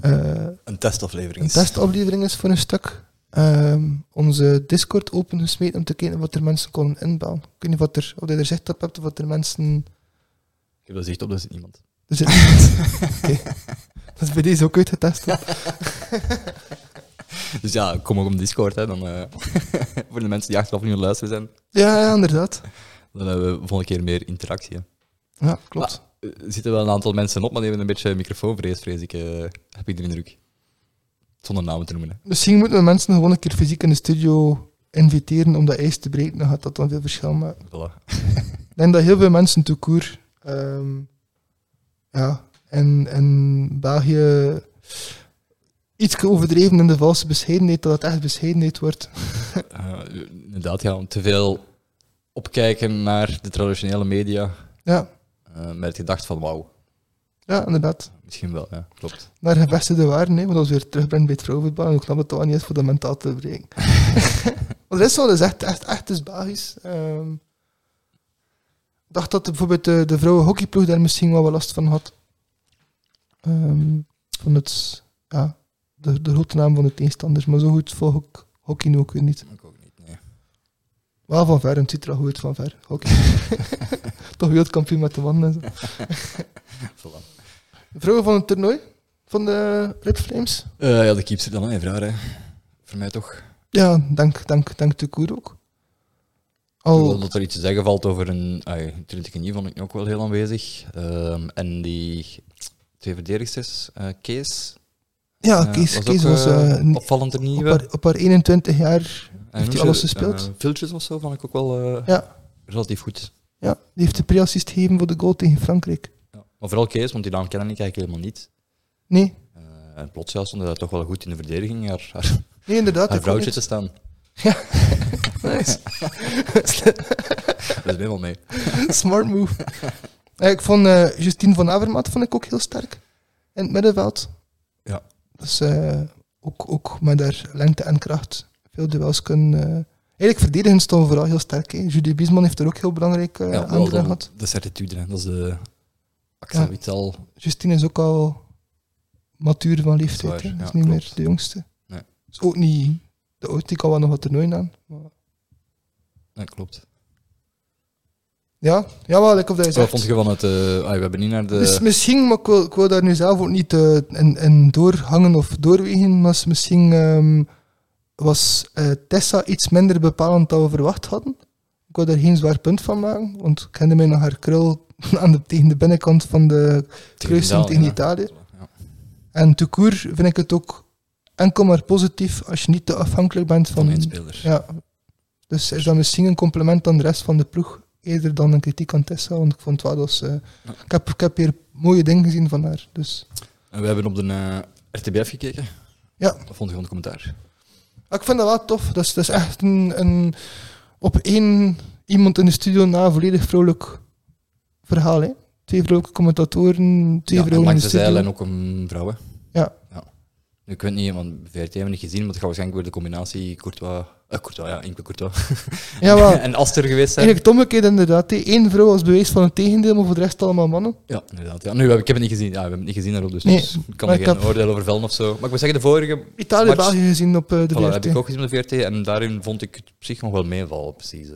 eh, Een testaflevering een is. testaflevering is voor een stuk, ehm, onze Discord opengesmeten om te kijken wat er mensen konden inbellen. Ik weet niet wat er, of je er zicht op hebt of wat er mensen... Ik heb dat zicht op, dat zit niemand. Er zit niemand. Oké. Dat is bij deze ook uitgetest. Dus ja, kom ook op Discord, hè, dan, eh, voor de mensen die achteraf het luisteren zijn. Ja, ja, inderdaad. Dan hebben we volgende keer meer interactie. Hè. Ja, klopt. Er zitten wel een aantal mensen op, maar die hebben een beetje microfoonvrees, vrees ik. eh, heb ik de indruk. Zonder namen te noemen. Hè. Misschien moeten we mensen gewoon een keer fysiek in de studio inviteren om dat ijs te breken. Dan gaat dat dan veel verschil maken. Voilà. Ik denk dat heel veel mensen tout court, ehm, ja, in, in België iets overdreven in de valse bescheidenheid, dat het echt bescheidenheid wordt. Eh, inderdaad, ja, te veel opkijken naar de traditionele media. Ja, eh, met het gedacht van wauw, ja inderdaad. misschien wel, ja, klopt. Naar gevestigde waarden, hè, want als we weer terugbrengen bij het vrouwenvoetbal, en ik snap het toch niet eens voor dat mentaal te breken. Want de rest van is echt, echt, echt is Belgisch. Ehm, ik dacht dat de- bijvoorbeeld de, de vrouwenhockeyploeg daar misschien wel wat last van had. Ehm, van het, ja, de, de grote naam van de tegenstanders. Maar zo goed volg ik hockey nu ook weer niet. Ik ook Wel van ver, en het ziet er al goed van ver. Hockey. Toch wereldkampioen met de mannen en zo. Voilà. Vrouwen van het toernooi? Van de Red Flames? Eh, ja, de keeps er dan een vraag, hè. Voor mij toch. Ja, dank, dank, dank de koer ook. Al... Dat er iets te zeggen valt over een... Trinity vond ik ook wel heel aanwezig. Ehm, en die twee verdedigsters, eh Kees. Ja, eh, Kees, was Kees ook, was eh, eh, een- opvallend er op, nieuwe. haar, op haar 21 jaar. En heeft hij alles gespeeld? Filtjes of zo vond ik ook wel Ja, relatief goed. ja, die heeft de pre-assist gegeven voor de goal tegen Frankrijk. Ja. Maar vooral Kees, want die naam ken ik eigenlijk helemaal niet. Nee, en plots ja, stond hij daar toch wel goed in de verdediging. Haar, haar, nee inderdaad. haar vrouwtje te staan. niet. Nice. Dat is helemaal mee. Smart move. Ik vond eh, Justine van Avermaat vond ik ook heel sterk. In het middenveld. Ja. Dus eh, ook, ook met haar lengte en kracht veel duels kunnen... eh eigenlijk verdedigen stond vooral heel sterk. Hè. Judy Biesman heeft er ook heel belangrijk eh Ja, aan dat, gehad. dat is certitude, hè. dat is de Axel Ja. Witzel. Justine is ook al matuur van leeftijd. Dat is waar, Dat niet klopt. meer de jongste. Nee. Is ook niet de oudste. Die kan wel nog wat toernooi aan. Maar Ja, klopt. Ja, ja wel, ik of dat Wat vond je van het... ah, we hebben niet naar de... Dus misschien, maar ik wil, ik wil daar nu zelf ook niet eh, in, in doorhangen of doorwegen, maar misschien ehm, was eh, Tessa iets minder bepalend dan we verwacht hadden. Ik wil daar geen zwaar punt van maken, want ik kende mij nog haar krul aan de, tegen de binnenkant van de kruising tegen ja. Italië. Ja. En court vind ik het ook enkel maar positief als je niet te afhankelijk bent Van. Ja. Dus is dat misschien een compliment aan de rest van de ploeg, eerder dan een kritiek aan Tessa, want ik vond wel dat ze... Ik, heb, ik heb hier mooie dingen gezien van haar, dus... En we hebben op de eh, RTBF gekeken. Ja. Wat vond je van het commentaar? Ik vind dat wel tof. Dat is, dat is echt een, een op één iemand in de studio na een volledig vrolijk verhaal. Hè. Twee vrouwelijke commentatoren, twee ja, en vrouwen in de de studio. zijlijn ook een vrouw, hè? Ja. ja. Ik weet niet, want VRT hebben we niet gezien, maar het gaat waarschijnlijk weer de combinatie Courtois, eh, Courtois ja, Inke Courtois. Ja, wel. en Aster geweest zijn. Eigenlijk het omgekeerd inderdaad. Eén vrouw als bewijs van het tegendeel, maar voor de rest allemaal mannen. Ja, inderdaad. Ja. Nu, ik heb het niet gezien. Ja, we hebben het niet gezien daarop, dus, Nee, dus ik kan er geen heb- oordeel over vellen of zo. Maar ik moet zeggen, de vorige Italië, match- België gezien op eh, de Voilà, VRT. heb ik ook gezien op de VRT en daarin vond ik het op zich nog wel meevallen, precies. eh.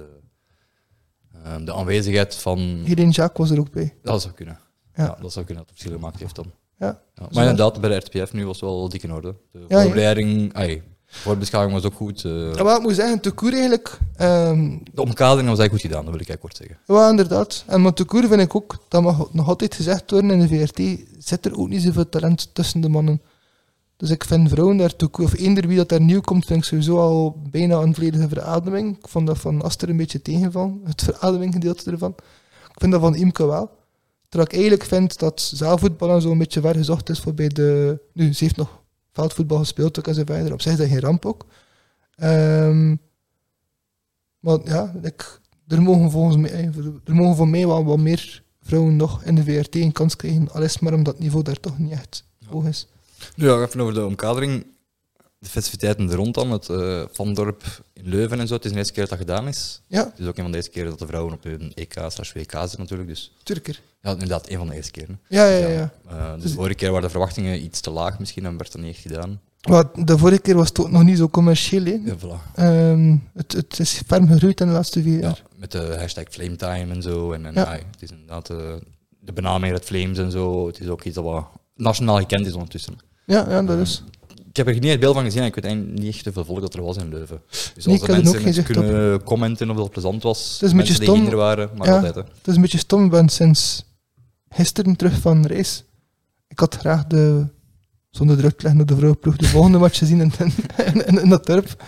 Ehm, de aanwezigheid van... Helene Jacques was er ook bij. Dat zou kunnen. Ja. Ja. dat zou kunnen dat het verschil gemaakt heeft dan. Ja. Ja. Maar inderdaad, bij de RTPF nu was het wel dik in orde. De Ja, ja. voorbereiding, ai, de voorbeschouwing was ook goed. eh, Ja, wel, ik moet zeggen, te koer eigenlijk... ehm, de omkadering was eigenlijk goed gedaan, dat wil ik eigenlijk kort zeggen. Ja, inderdaad. En met de koer vind ik ook, dat mag nog altijd gezegd worden in de VRT, zit er ook niet zoveel talent tussen de mannen. Dus ik vind vrouwen daar of eender wie dat daar nieuw komt, vind ik sowieso al bijna een volledige verademing. Ik vond dat van Aster een beetje tegenval, het verademinggedeelte ervan. Ik vind dat van Imke wel. Terwijl ik eigenlijk vind dat zaalvoetballen zo'n beetje ver gezocht is voor bij de... Nu, ze heeft nog veldvoetbal gespeeld ook en zo verder. Op zich is dat geen ramp ook. Ehm, maar ja, ik, er mogen volgens mij, eh, er mogen voor mij wel wat meer vrouwen nog in de VRT een kans krijgen. Al is maar omdat het niveau daar toch niet echt hoog is. Nu ja, even over de omkadering. De festiviteiten er rond dan, het eh Vandorp in Leuven en zo. Het is de eerste keer dat dat gedaan is. Ja, Het is ook een van de eerste keren dat de vrouwen op een EK slash WK zitten natuurlijk. Dus Turker. ja, inderdaad, een van de eerste keren. Ja, ja, ja. ja. Eh, dus de vorige keer waren de verwachtingen iets te laag misschien en werd dat niet echt gedaan. Maar de vorige keer was het ook nog niet zo commercieel. Ja, voilà. Ehm, het, het is ferm gegroeid in de laatste vier Ja, jaar. met de hashtag Flametime en zo. En, en Ja. het is inderdaad eh, de benaming Red Flames en zo. Het is ook iets dat wat nationaal gekend is ondertussen. Ja, ja, dat is. Ik heb er niet het beeld van gezien en ik weet eigenlijk niet echt hoeveel volk dat er was in Leuven. Dus als ik de mensen zicht kunnen commenten of dat plezant was, Het is een beetje die stom. waren, maar Ja. altijd. Hè. Het is een beetje stom, ben sinds gisteren terug van reis. Ik had graag de, zonder druk te leggen op de vrouwenploeg, de volgende match gezien in, in, in, in dat dorp.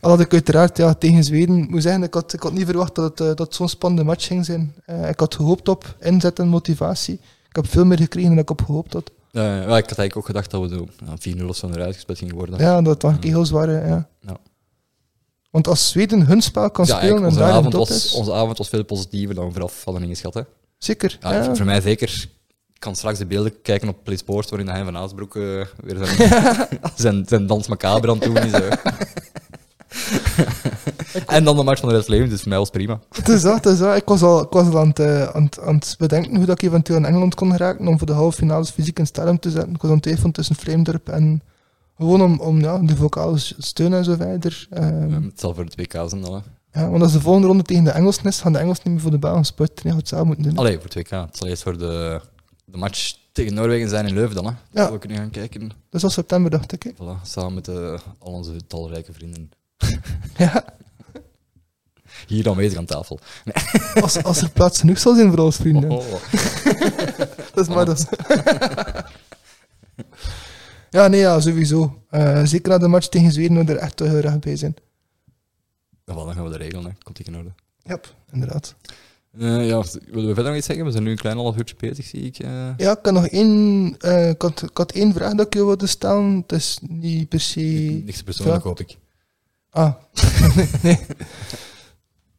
Al had ik uiteraard ja, tegen Zweden, moet zeggen, ik had, ik had niet verwacht dat het, eh, dat het zo'n spannende match ging zijn. Eh, ik had gehoopt op inzet en motivatie. Ik heb veel meer gekregen dan ik op gehoopt had. Ja, ik had eigenlijk ook gedacht dat we zo, ja, 4-0 of zo eruit gespeeld gingen worden. Ja, dat het toch heel zwaar. Ja. Ja. Want als Zweden hun spel kan spelen en daar avond was, is, onze avond was veel positiever dan we vooraf hadden ingeschat. Hè. zeker. Ja, Voor mij zeker. Ik kan straks de beelden kijken op PlaySport waarin hij van Aasbroek eh, weer zijn, zijn, zijn dans macabre aan het doen is. en dan de match van de Red Flames, dus voor mij was prima. Het is dat, het is dat. Ik was al, ik was al aan, het, eh, aan, het, aan het bedenken hoe dat ik eventueel in Engeland kon geraken om voor de halve finales fysiek in sterren te zetten. Ik was aan het twijfelen tussen Flamedorp en gewoon om, om ja, de vocale steun en zo verder. Ehm, het zal voor het WK zijn dan. Hè. ja, want als de volgende ronde tegen de Engelsen is, gaan de Engelsen niet meer voor de Belgen sporten. Je gaat het zelf moeten doen. Allee, voor het WK. Het zal eerst voor de, de match tegen Noorwegen zijn in Leuven dan. Hè. Ja. We kunnen gaan kijken. Dat was september, dacht ik. hè. Voilà, samen met eh, al onze talrijke vrienden. Ja, Hier aanwezig aan tafel. als, als er plaats genoeg zal zijn voor ons vrienden. Oh. Dat is maar dat. ja, nee, ja, sowieso. Eh, zeker na de match tegen Zweden moet er echt heel erg bij zijn. Ja, dan gaan we dat regelen. Hè. Komt in orde. Ja, inderdaad. Eh, ja, willen we verder nog iets zeggen? We zijn nu een klein half uurtje bezig, zie ik. eh. Ja, ik had nog één, ik, had, ik had één vraag dat ik je wilde stellen. Het is niet per se... Niks persoonlijk, hoop ik. Ah, nee.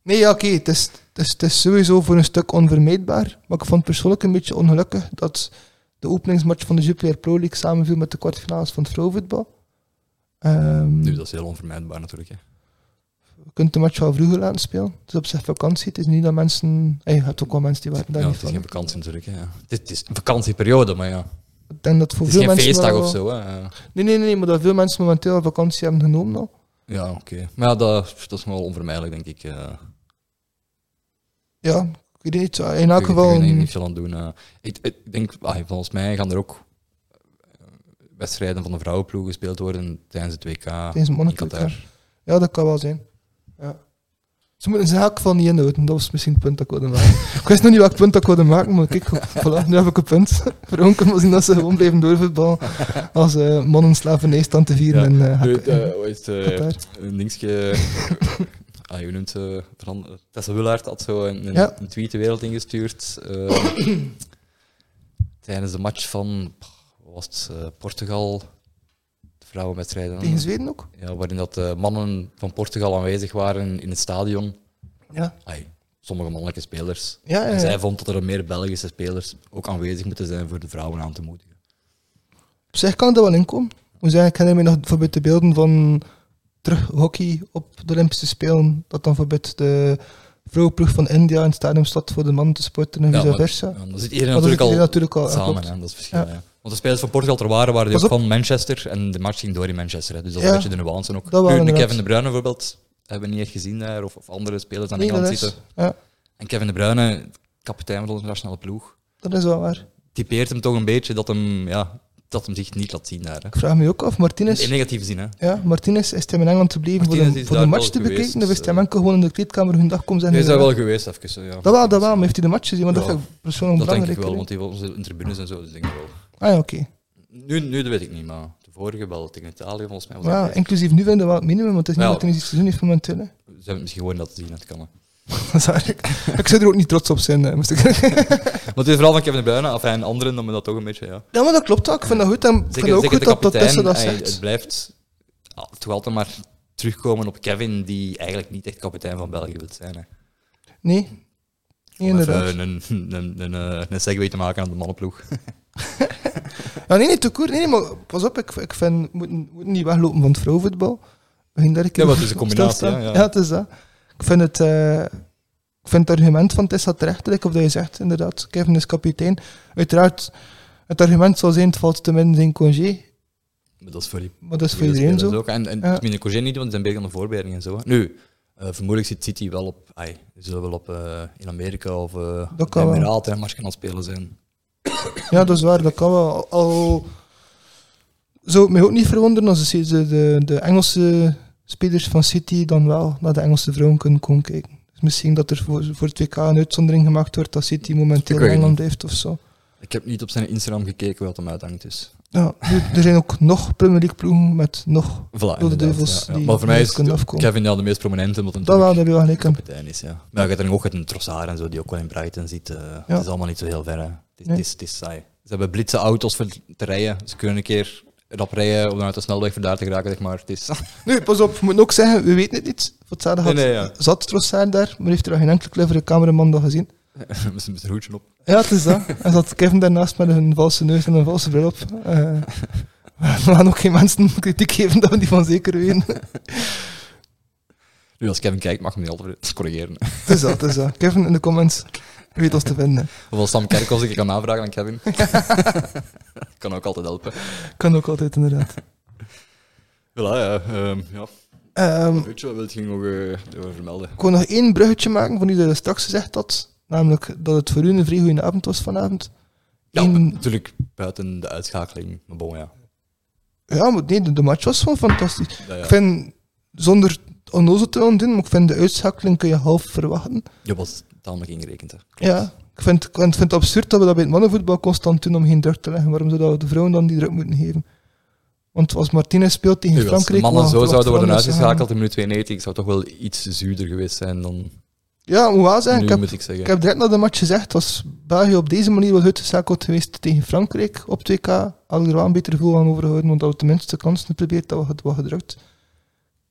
Nee, ja, oké. Het, is, het, is, het is sowieso voor een stuk onvermijdbaar. Maar ik vond het persoonlijk een beetje ongelukkig dat de openingsmatch van de Jupiler Pro League samenviel met de kwartfinales van het vrouwenvoetbal. Ehm, Nu, dat is heel onvermijdbaar natuurlijk. Hè. Je kunt de match wel vroeger laten spelen. Het is op zich vakantie. Het is niet dat mensen... eh, je hebt ook wel mensen die waren daar Ja, niet het is van. geen vakantie natuurlijk. Hè. Het, is, een vakantieperiode, maar ja. Ik denk dat voor Het is veel geen mensen feestdag wel- of zo. Hè. Eh, Nee, nee, nee, maar dat veel mensen momenteel vakantie hebben genomen al. Ja, oké. Maar ja, dat, dat is wel onvermijdelijk, denk ik. Ja, ik weet niet. In elk geval... Ik weet een- niet veel aan doen. eh. ik, ik denk, ah, volgens mij gaan er ook eh, wedstrijden van de vrouwenploeg gespeeld worden tijdens het WK Tijdens het in mannelijk Qatar. Ja, dat kan wel zijn. Ja. Ze moeten ze in elk geval niet inhouden. Dat was misschien het punt dat ik wilde maken. ik wist nog niet welk punt dat ik wilde maken, maar kijk, voilà, nu heb ik een punt. Vrouwen kunnen wel zien dat ze gewoon blijven doorvoetballen als eh mannen slavernij staan te vieren. Ja. in, het, eh, Qatar. een dingetje... ah, je noemt ze... Veran- Tessa Willaert had zo een, een, Ja. een tweet de wereld ingestuurd. eh, tijdens de match van... Was het? eh, Portugal... De vrouwenwedstrijden. Tegen Zweden ook? Ja, waarin dat de mannen van Portugal aanwezig waren in het stadion. Ja. Ai, sommige mannelijke spelers. Ja, ja, En zij vond dat er meer Belgische spelers ook aanwezig moeten zijn voor de vrouwen aan te moedigen. Op zich kan dat wel inkomen. zeggen, ik herinner me nog bijvoorbeeld de beelden van terug hockey op de Olympische Spelen. Dat dan bijvoorbeeld de vrouwenploeg van India in het stadion staat voor de mannen te sporten en Ja, vice versa. Ja, dan zit iedereen Maar dat natuurlijk zit al hier natuurlijk al ja, samen, klopt. hè, dat is verschil. Ja. Ja. Want de spelers van Portugal er waren, waren die ook van Manchester en de match ging door in Manchester. Hè. Dus dat is een beetje de nuance ook. Dat nu. Kevin De Bruyne bijvoorbeeld hebben we niet echt gezien daar, of, of andere spelers aan Nee, Engeland zitten. En Kevin De Bruyne, kapitein van de internationale ploeg, dat is wel waar. typeert hem toch een beetje dat hem, ja, dat hem zich niet laat zien daar. Hè. Ik vraag me ook af, Martinez, In negatieve zin, hè. ja, Martinez is hij in Engeland gebleven voor de, voor de match te geweest, bekijken? Of is hij eh. enkel gewoon in de kleedkamer hun dag komen zijn? Hij is daar wel geweest, even. Ja. Dat wel, dat wel, maar heeft hij de match gezien? Want dat Ja. vind ik persoonlijk Dat denk ik wel, want die was in tribunes en zo, dus denk ik wel. Ah ja, oké. Nu, nu dat weet ik niet, maar de vorige wel tegen Italië volgens mij was dat ja, inclusief nu vinden we wel het minimum, want het is niet Ja. dat hij iets te doen heeft momenteel. Hè. Ze hebben misschien gewoon dat zien, dat kan. hè. Ik zou er ook niet trots op zijn. hè, moest ik Maar het is vooral van Kevin De Bruyne, af en anderen, dan me dat toch een beetje, ja. Ja, maar dat klopt ook. Ik vind dat goed. En vind Zeker, het ook zeker goed de dat, dat kapitein, Tessa dat hij- zegt. het blijft ah, toch altijd maar terugkomen op Kevin, die eigenlijk niet echt kapitein van België wil zijn. Hè. Nee. Inderdaad. even een, een, een, een, eh, een segue te maken aan de mannenploeg. Ja, nee, nee, te koer. Nee, nee, maar pas op. Ik, ik vind, we moeten, we moeten niet weglopen van het vrouwenvoetbal. Ja, maar het is een combinatie, ja. Ja, het is dat. Ik vind het... eh, ik vind het argument van Tessa terecht, of dat je zegt, inderdaad. Kevin is kapitein. Uiteraard, het argument zal zijn, het valt te min zijn congé. Maar dat is voor die Maar dat is voor iedereen zo. Ook. En, en Ja. Congé niet, want ze zijn bezig aan de voorbereiding en zo. hè. Nu, eh, vermoedelijk zit City wel op... Ai, die zullen wel op eh, in Amerika of uh, Dat kan. Emiraten en gaan spelen zijn. Ja, dat is waar, dat kan wel. Al zou het mij ook niet verwonderen als de, de, de Engelse spelers van City dan wel naar de Engelse vrouwen kunnen komen kijken. Dus misschien dat er voor, voor het WK een uitzondering gemaakt wordt dat City momenteel in Engeland blijft of zo. Ik heb niet op zijn Instagram gekeken wat hem uithangt, dus... Ja, er zijn ook nog Premier League ploegen met nog... De duivels ja, ja. die Maar voor mij is kunnen afkomen. Kevin ja, de meest prominente, omdat Dat wel, dat wel kapitein is. Ja. Maar je hebt er ook een Trossard en zo, die ook wel in Brighton zit. eh, Ja. Het is allemaal niet zo heel ver. Het, is, Nee. het, is, het is saai. Ze hebben blitse auto's voor te rijden. Ze kunnen een keer rap rijden om naar de snelweg voor daar te geraken, zeg maar. Het is... Nu, pas op, we moeten ook zeggen, we weten het niet. Voor hetzelfde had nee, ja. zat Trossard daar, maar heeft er geen enkele clevere cameraman dat gezien. met zijn hoedje op. Ja, het is dat. En zat Kevin daarnaast met een valse neus en een valse bril op. Eh, we gaan ook geen mensen kritiek geven dat we die van zeker weten. Nu, als Kevin kijkt, mag hem niet altijd corrigeren. Het is dat, het is dat. Kevin in de comments weet ons te vinden. Als Sam Kerkhoffs ik kan aanvragen aan Kevin. kan ook altijd helpen. Kan ook altijd, inderdaad. Voilà, ja. ehm, ja. Weet je, wat wil je nog over vermelden? ik wil nog één bruggetje maken van die je straks gezegd had. Namelijk dat het voor u een vrij goede avond was vanavond. Ja, Eén- natuurlijk buiten de uitschakeling. Maar bon, ja. Ja, maar nee, de, de match was gewoon fantastisch. Ja, ja. Ik vind, zonder onnozel te doen, maar ik vind de uitschakeling kun je half verwachten. Je was tamelijk ingerekend, hè. Ja, ik vind, ik vind het absurd dat we dat bij het mannenvoetbal constant doen om geen druk te leggen. Waarom zouden we de vrouwen dan die druk moeten geven? Want als Martinez speelt tegen Nu, als de Frankrijk... mannen zo zouden worden uitgeschakeld in minuut 92, zou toch wel iets zuurder geweest zijn dan? Ja, moet wel zeggen, nu, ik heb, ik ik direct na de match gezegd, als België op deze manier was uitgeschakeld geweest tegen Frankrijk op 2K, had ik er wel een beter gevoel aan overgehouden, want dat we tenminste de kansen geprobeerd, dat we het wat gedrukt.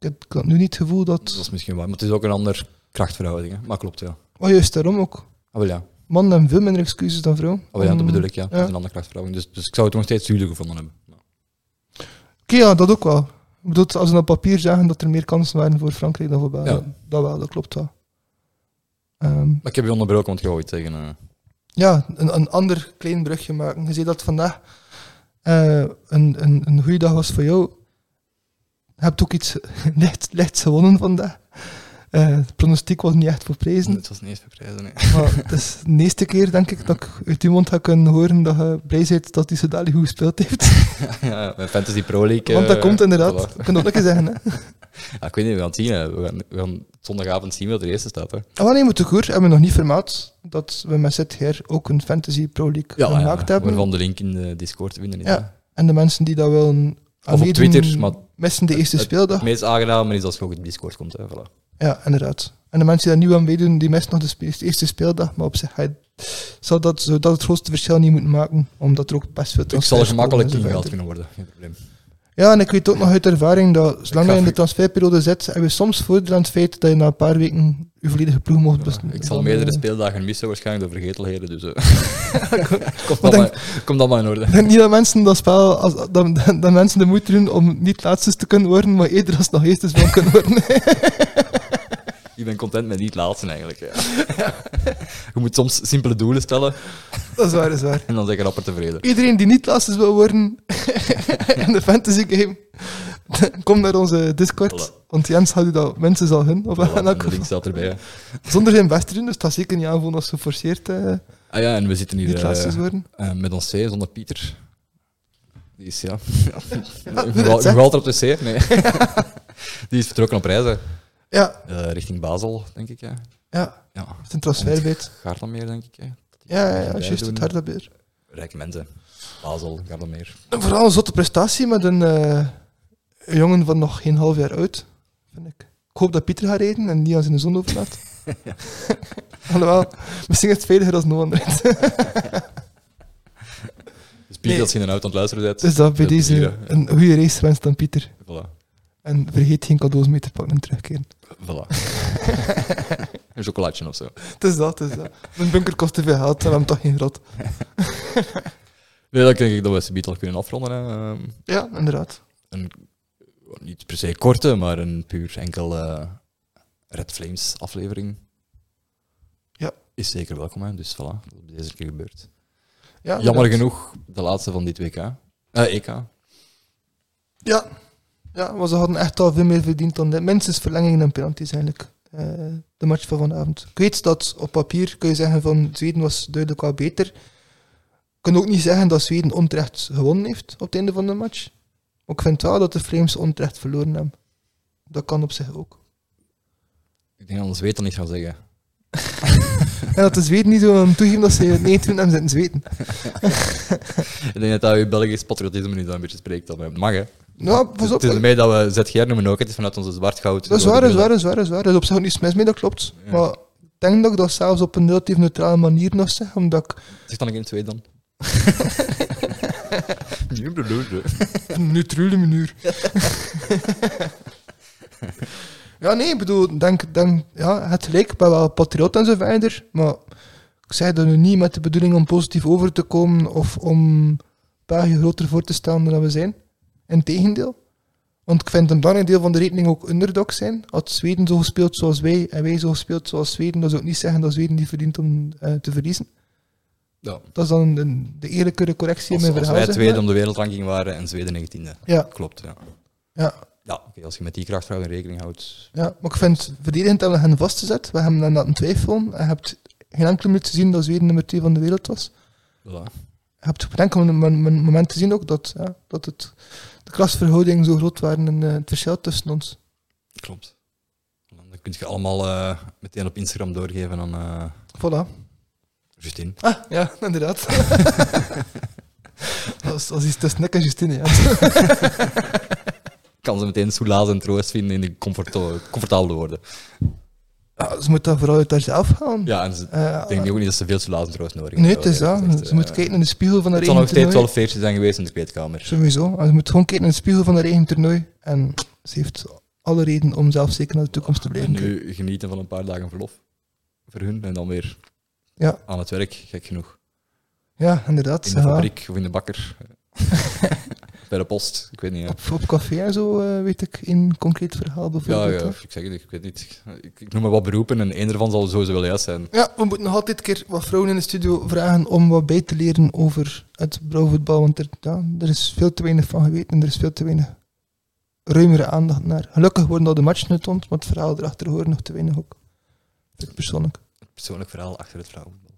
Ik heb, ik had nu niet het gevoel dat... Dat is misschien waar, maar het is ook een ander krachtverhouding. Hè. Maar klopt, ja. Oh, juist daarom ook. Ah, wel ja. Mannen hebben veel minder excuses dan vrouwen. Oh, ja, dat Om- bedoel ik, ja. Ja. is een andere krachtverhouding. Dus, dus ik zou het nog steeds zuurder gevonden hebben. Ja. Oké, ja, dat ook wel. Ik bedoel, als we op papier zeggen dat er meer kansen waren voor Frankrijk dan voor België, Ja. dat wel, dat klopt wel. Ehm, Maar ik heb je onderbroken, want je wou zeggen. eh. ja, een, een ander klein brugje maken. Je zei dat vandaag eh, een, een, een goede dag was voor jou. Je hebt ook iets licht, lichts gewonnen vandaag. Eh het pronostiek was niet echt voor prijzen. Het was niet eens verprijzen, nee. Maar het is de eerste keer, denk ik, dat ik uit uw mond ga kunnen horen dat je blij bent dat hij zo dadelijk goed gespeeld heeft. ja, ja, mijn Fantasy Pro League... Want dat eh, komt inderdaad. Ik kan dat ook eens zeggen. Hè. Ja, ik weet niet, we gaan het zien. Hè. We, gaan, we gaan zondagavond zien wie er eerste staat. Hè. Ah, maar nee, moet goed. Hebben we nog niet vermeld dat we met ZGR ook een Fantasy Pro League Ja, gemaakt ja, hebben. waarvan de link in de Discord te vinden is. Ja. En de mensen die dat willen Of op Twitter, maar missen de eerste het- speeldag. Het meest aangename is als je ook de Discord komt. Hè. Voilà. Ja, inderdaad. En de mensen die daar niet aan meedoen, die missen nog de eerste speeldag. Maar op zich je- zou dat, zou dat het grootste verschil niet moeten maken, omdat er ook best veel Ik zal gemakkelijk verder. kunnen worden, geen probleem. Ja, en ik weet ook nog uit ervaring dat zolang je in de transferperiode zit, heb je soms voordeel aan het feit dat je na een paar weken je volledige ploeg mocht besten. Ik zal meerdere eh, speeldagen missen, waarschijnlijk door vergetelheden. Dus eh komt, Maar allemaal, komt allemaal in orde. Ik denk niet dat mensen dat spel, als, dat, dat, dat mensen de moeite doen om niet laatste te kunnen worden, maar eerder als nog eerste van kunnen worden. Ik ben content met niet laatste eigenlijk. Ja. Je moet soms simpele doelen stellen dat is waar, dat is waar. en dan zeg je rapper tevreden. Iedereen die niet laatste wil worden in de fantasy game, kom naar onze Discord. Voilà. Want Jens had u dat mensen zal hun. Of Voilà, de link staat erbij. Zonder zijn best te doen, dus dat zeker niet aanvoelen als geforceerd eh Ah ja, en we zitten niet hier laatste eh, worden. eh, met ons C zonder Pieter. Die is ja. Ja, nog altijd op de C? Nee. Die is vertrokken op reizen. Ja, Eh, richting Basel, denk ik. Ja. ja, ja. het is een transferbeet. Gaarlanmeer, denk ik. Hè. Ja, ja, ja, juist, het harde beer. Rijke mensen. Basel, Gaarlanmeer. En Vooral een zotte prestatie met een, eh, een jongen van nog geen half jaar oud, vind ik. Ik hoop dat Pieter gaat rijden en niet aan zijn zon overlaat. Alhoewel, misschien is het veiliger als Noah rijdt. Dus Pieter, Nee. als je in een auto aan het luisteren bent. Dus dat bij deze plezier, een goede race wenst aan Pieter. Voilà. En vergeet geen cadeaus mee te pakken en terugkeren. Voilà. een chocolaatje of zo. Het is dat, het is dat. Een bunker kost te veel geld en we hebben toch geen grot. Nee, dan denk ik dat we subiet al kunnen afronden. Hè. Ehm, Ja, inderdaad. een, niet per se korte, maar een puur enkel eh, Red Flames aflevering. Ja. Is zeker welkom, hè. dus voilà, dat is deze keer gebeurd. Ja, Jammer genoeg, de laatste van dit WK. Eh, EK. Ja. Ja, maar ze hadden echt al veel meer verdiend dan dit. Minstens verlengingen en penalties eigenlijk. eh, de match van vanavond. Ik weet dat op papier kun je zeggen van Zweden was duidelijk wel beter. Ik kan ook niet zeggen dat Zweden onterecht gewonnen heeft op het einde van de match. Maar ik vind wel dat de Flames onterecht verloren hebben. Dat kan op zich ook. Ik denk dat weet dat niet gaan zeggen. En dat de Zweden niet zo aan toegeven dat ze 19 hebben zitten zweten. Ik denk dat dat je Belgisch patriotisme zo een beetje spreekt. Dat het mag, hè. Nou, pas op. Het is ermee dat we ZGR noemen ook. Het is vanuit onze zwartgoud. Dat is waar, dat is waar, dat is waar, dat is waar. Is op zich ook niets mis mee, dat klopt. Ja. Maar ik denk dat ik dat zelfs op een relatief neutrale manier nog zeg, omdat ik Zeg dan in het tweede dan. Nee, bedoel je. Een neutrale manier. ja, nee, ik bedoel, denk, denk, ja, het gelijk, ik ben wel patriot en zo verder, maar ik zeg dat nu niet met de bedoeling om positief over te komen of om België groter voor te stellen dan we zijn. Integendeel. Want ik vind een belangrijk deel van de rekening ook underdog zijn. Als Zweden zo gespeeld zoals wij en wij zo gespeeld zoals Zweden, dat zou ook niet zeggen dat Zweden niet verdient om eh, te verliezen. Ja. Dat is dan een, de eerlijke correctie Als, in mijn als verhaal. wij zeg tweede maar. om de wereldranking waren en Zweden 19e. Ja, Klopt, ja. ja. Ja, oké, als je met die krachtverhouding rekening houdt. Ja, maar ik vind verdedigend hebben we hen vastgezet. We hebben hen laten twijfelen. En je hebt geen enkele minuut gezien dat Zweden nummer 2 van de wereld was. Voilà. Je hebt op een enkel moment gezien ook dat, ja, dat het, de klasverhoudingen zo groot waren en eh, het verschil tussen ons. Klopt. Dan kun je allemaal eh, meteen op Instagram doorgeven aan eh Voilà. Justine. Ah, ja, inderdaad. als, als iets tussen nek en Justine, ja. Kan ze meteen soelaas en troost vinden in de comfortabele woorden. Ja. Ze moet dat vooral uit haarzelf gaan. Ja, en ze, Eh, ik denk ook niet dat ze veel soelaas en troost nodig nee, heeft, het is dat. Ze moet Eh, kijken in de spiegel van haar Het zal nog eigen steeds wel toernooi. een feestje zijn geweest in de kleedkamer. Sowieso. Ze moet gewoon kijken in de spiegel van haar eigen toernooi. En ze heeft alle reden om zelf zeker naar de toekomst te En blijven nu genieten van een paar dagen verlof. Voor hun. En dan weer Ja. aan het werk, gek genoeg. Ja, inderdaad. In de Ja. fabriek of in de bakker. Bij de post, ik weet niet. Ja, Op, op café en zo eh, weet ik een concreet verhaal ja, bijvoorbeeld. ja hè. ik zeg het, ik weet niet. Ik, ik noem maar wat beroepen en één ervan zal sowieso wel juist zijn. Ja, we moeten nog altijd een keer wat vrouwen in de studio vragen om wat bij te leren over het brouwvoetbal. Want er, ja, er is veel te weinig van geweten en er is veel te weinig ruimere aandacht naar. Gelukkig worden al de matchen getoond, maar het verhaal erachter hoort nog te weinig ook. Persoonlijk. Het persoonlijk verhaal achter het vrouwenvoetbal.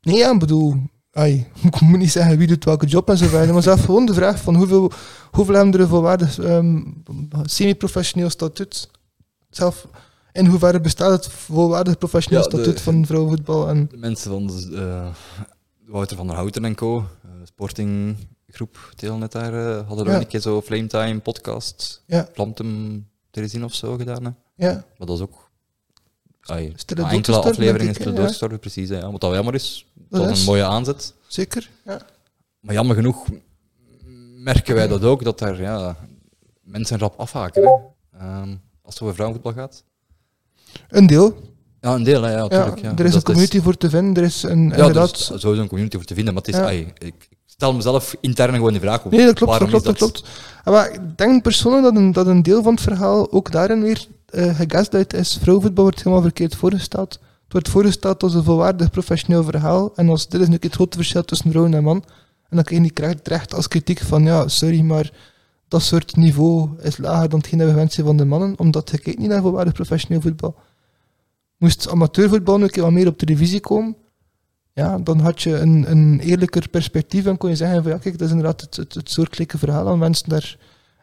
Nee, ja, ik bedoel, ai, ik moet niet zeggen wie doet welke job en zo verder, maar zelf gewoon de vraag van hoeveel, hoeveel hebben er volwaardig ehm, semi-professioneel statuut? Zelf, in hoeverre bestaat het volwaardig professioneel Ja, de- statuut van vrouwenvoetbal? En, De mensen van eh, Wouter van der Houten en co, eh, sportinggroep Telenet daar, eh, hadden Ja. ook een keer zo Flametime podcast, Ja. Plantem Teresien of zo gedaan. Hè. ja, Maar dat is ook... Ai, na enkele afleveringen is doodgestorven, precies. hè, Ja. Wat dat wel jammer is. dat is een mooie aanzet. zeker. Ja. Maar jammer genoeg merken wij dat ook, dat daar ja, mensen rap afhaken. Hè? Ehm, als het over vrouwenvoetbal gaat. Een deel. Ja, een deel, hè, ja, natuurlijk. Ja, er is Dat een community voor te vinden. Er is een, Ja, inderdaad... dus, sowieso een community voor te vinden, maar het is, Ja. ai, ik stel mezelf intern gewoon de vraag. Nee, dat klopt, dat klopt, is dat klopt. En Maar ik denk persoonlijk dat een, dat een deel van het verhaal ook daarin weer eh gegaslight is. Vrouwenvoetbal wordt helemaal verkeerd voorgesteld. Het wordt voorgesteld als een volwaardig professioneel verhaal. En als dit is nu het grote verschil tussen vrouw en man. En dan krijg je niet terecht als kritiek van, ja, sorry, maar dat soort niveau is lager dan hetgeen we zijn van de mannen, omdat je kijkt niet naar volwaardig professioneel voetbal. Moest amateurvoetbal nu een keer wat meer op televisie komen, ja, dan had je een, een eerlijker perspectief en kon je zeggen van ja, kijk, dat is inderdaad het, het, het soortgelijke verhaal aan mensen daar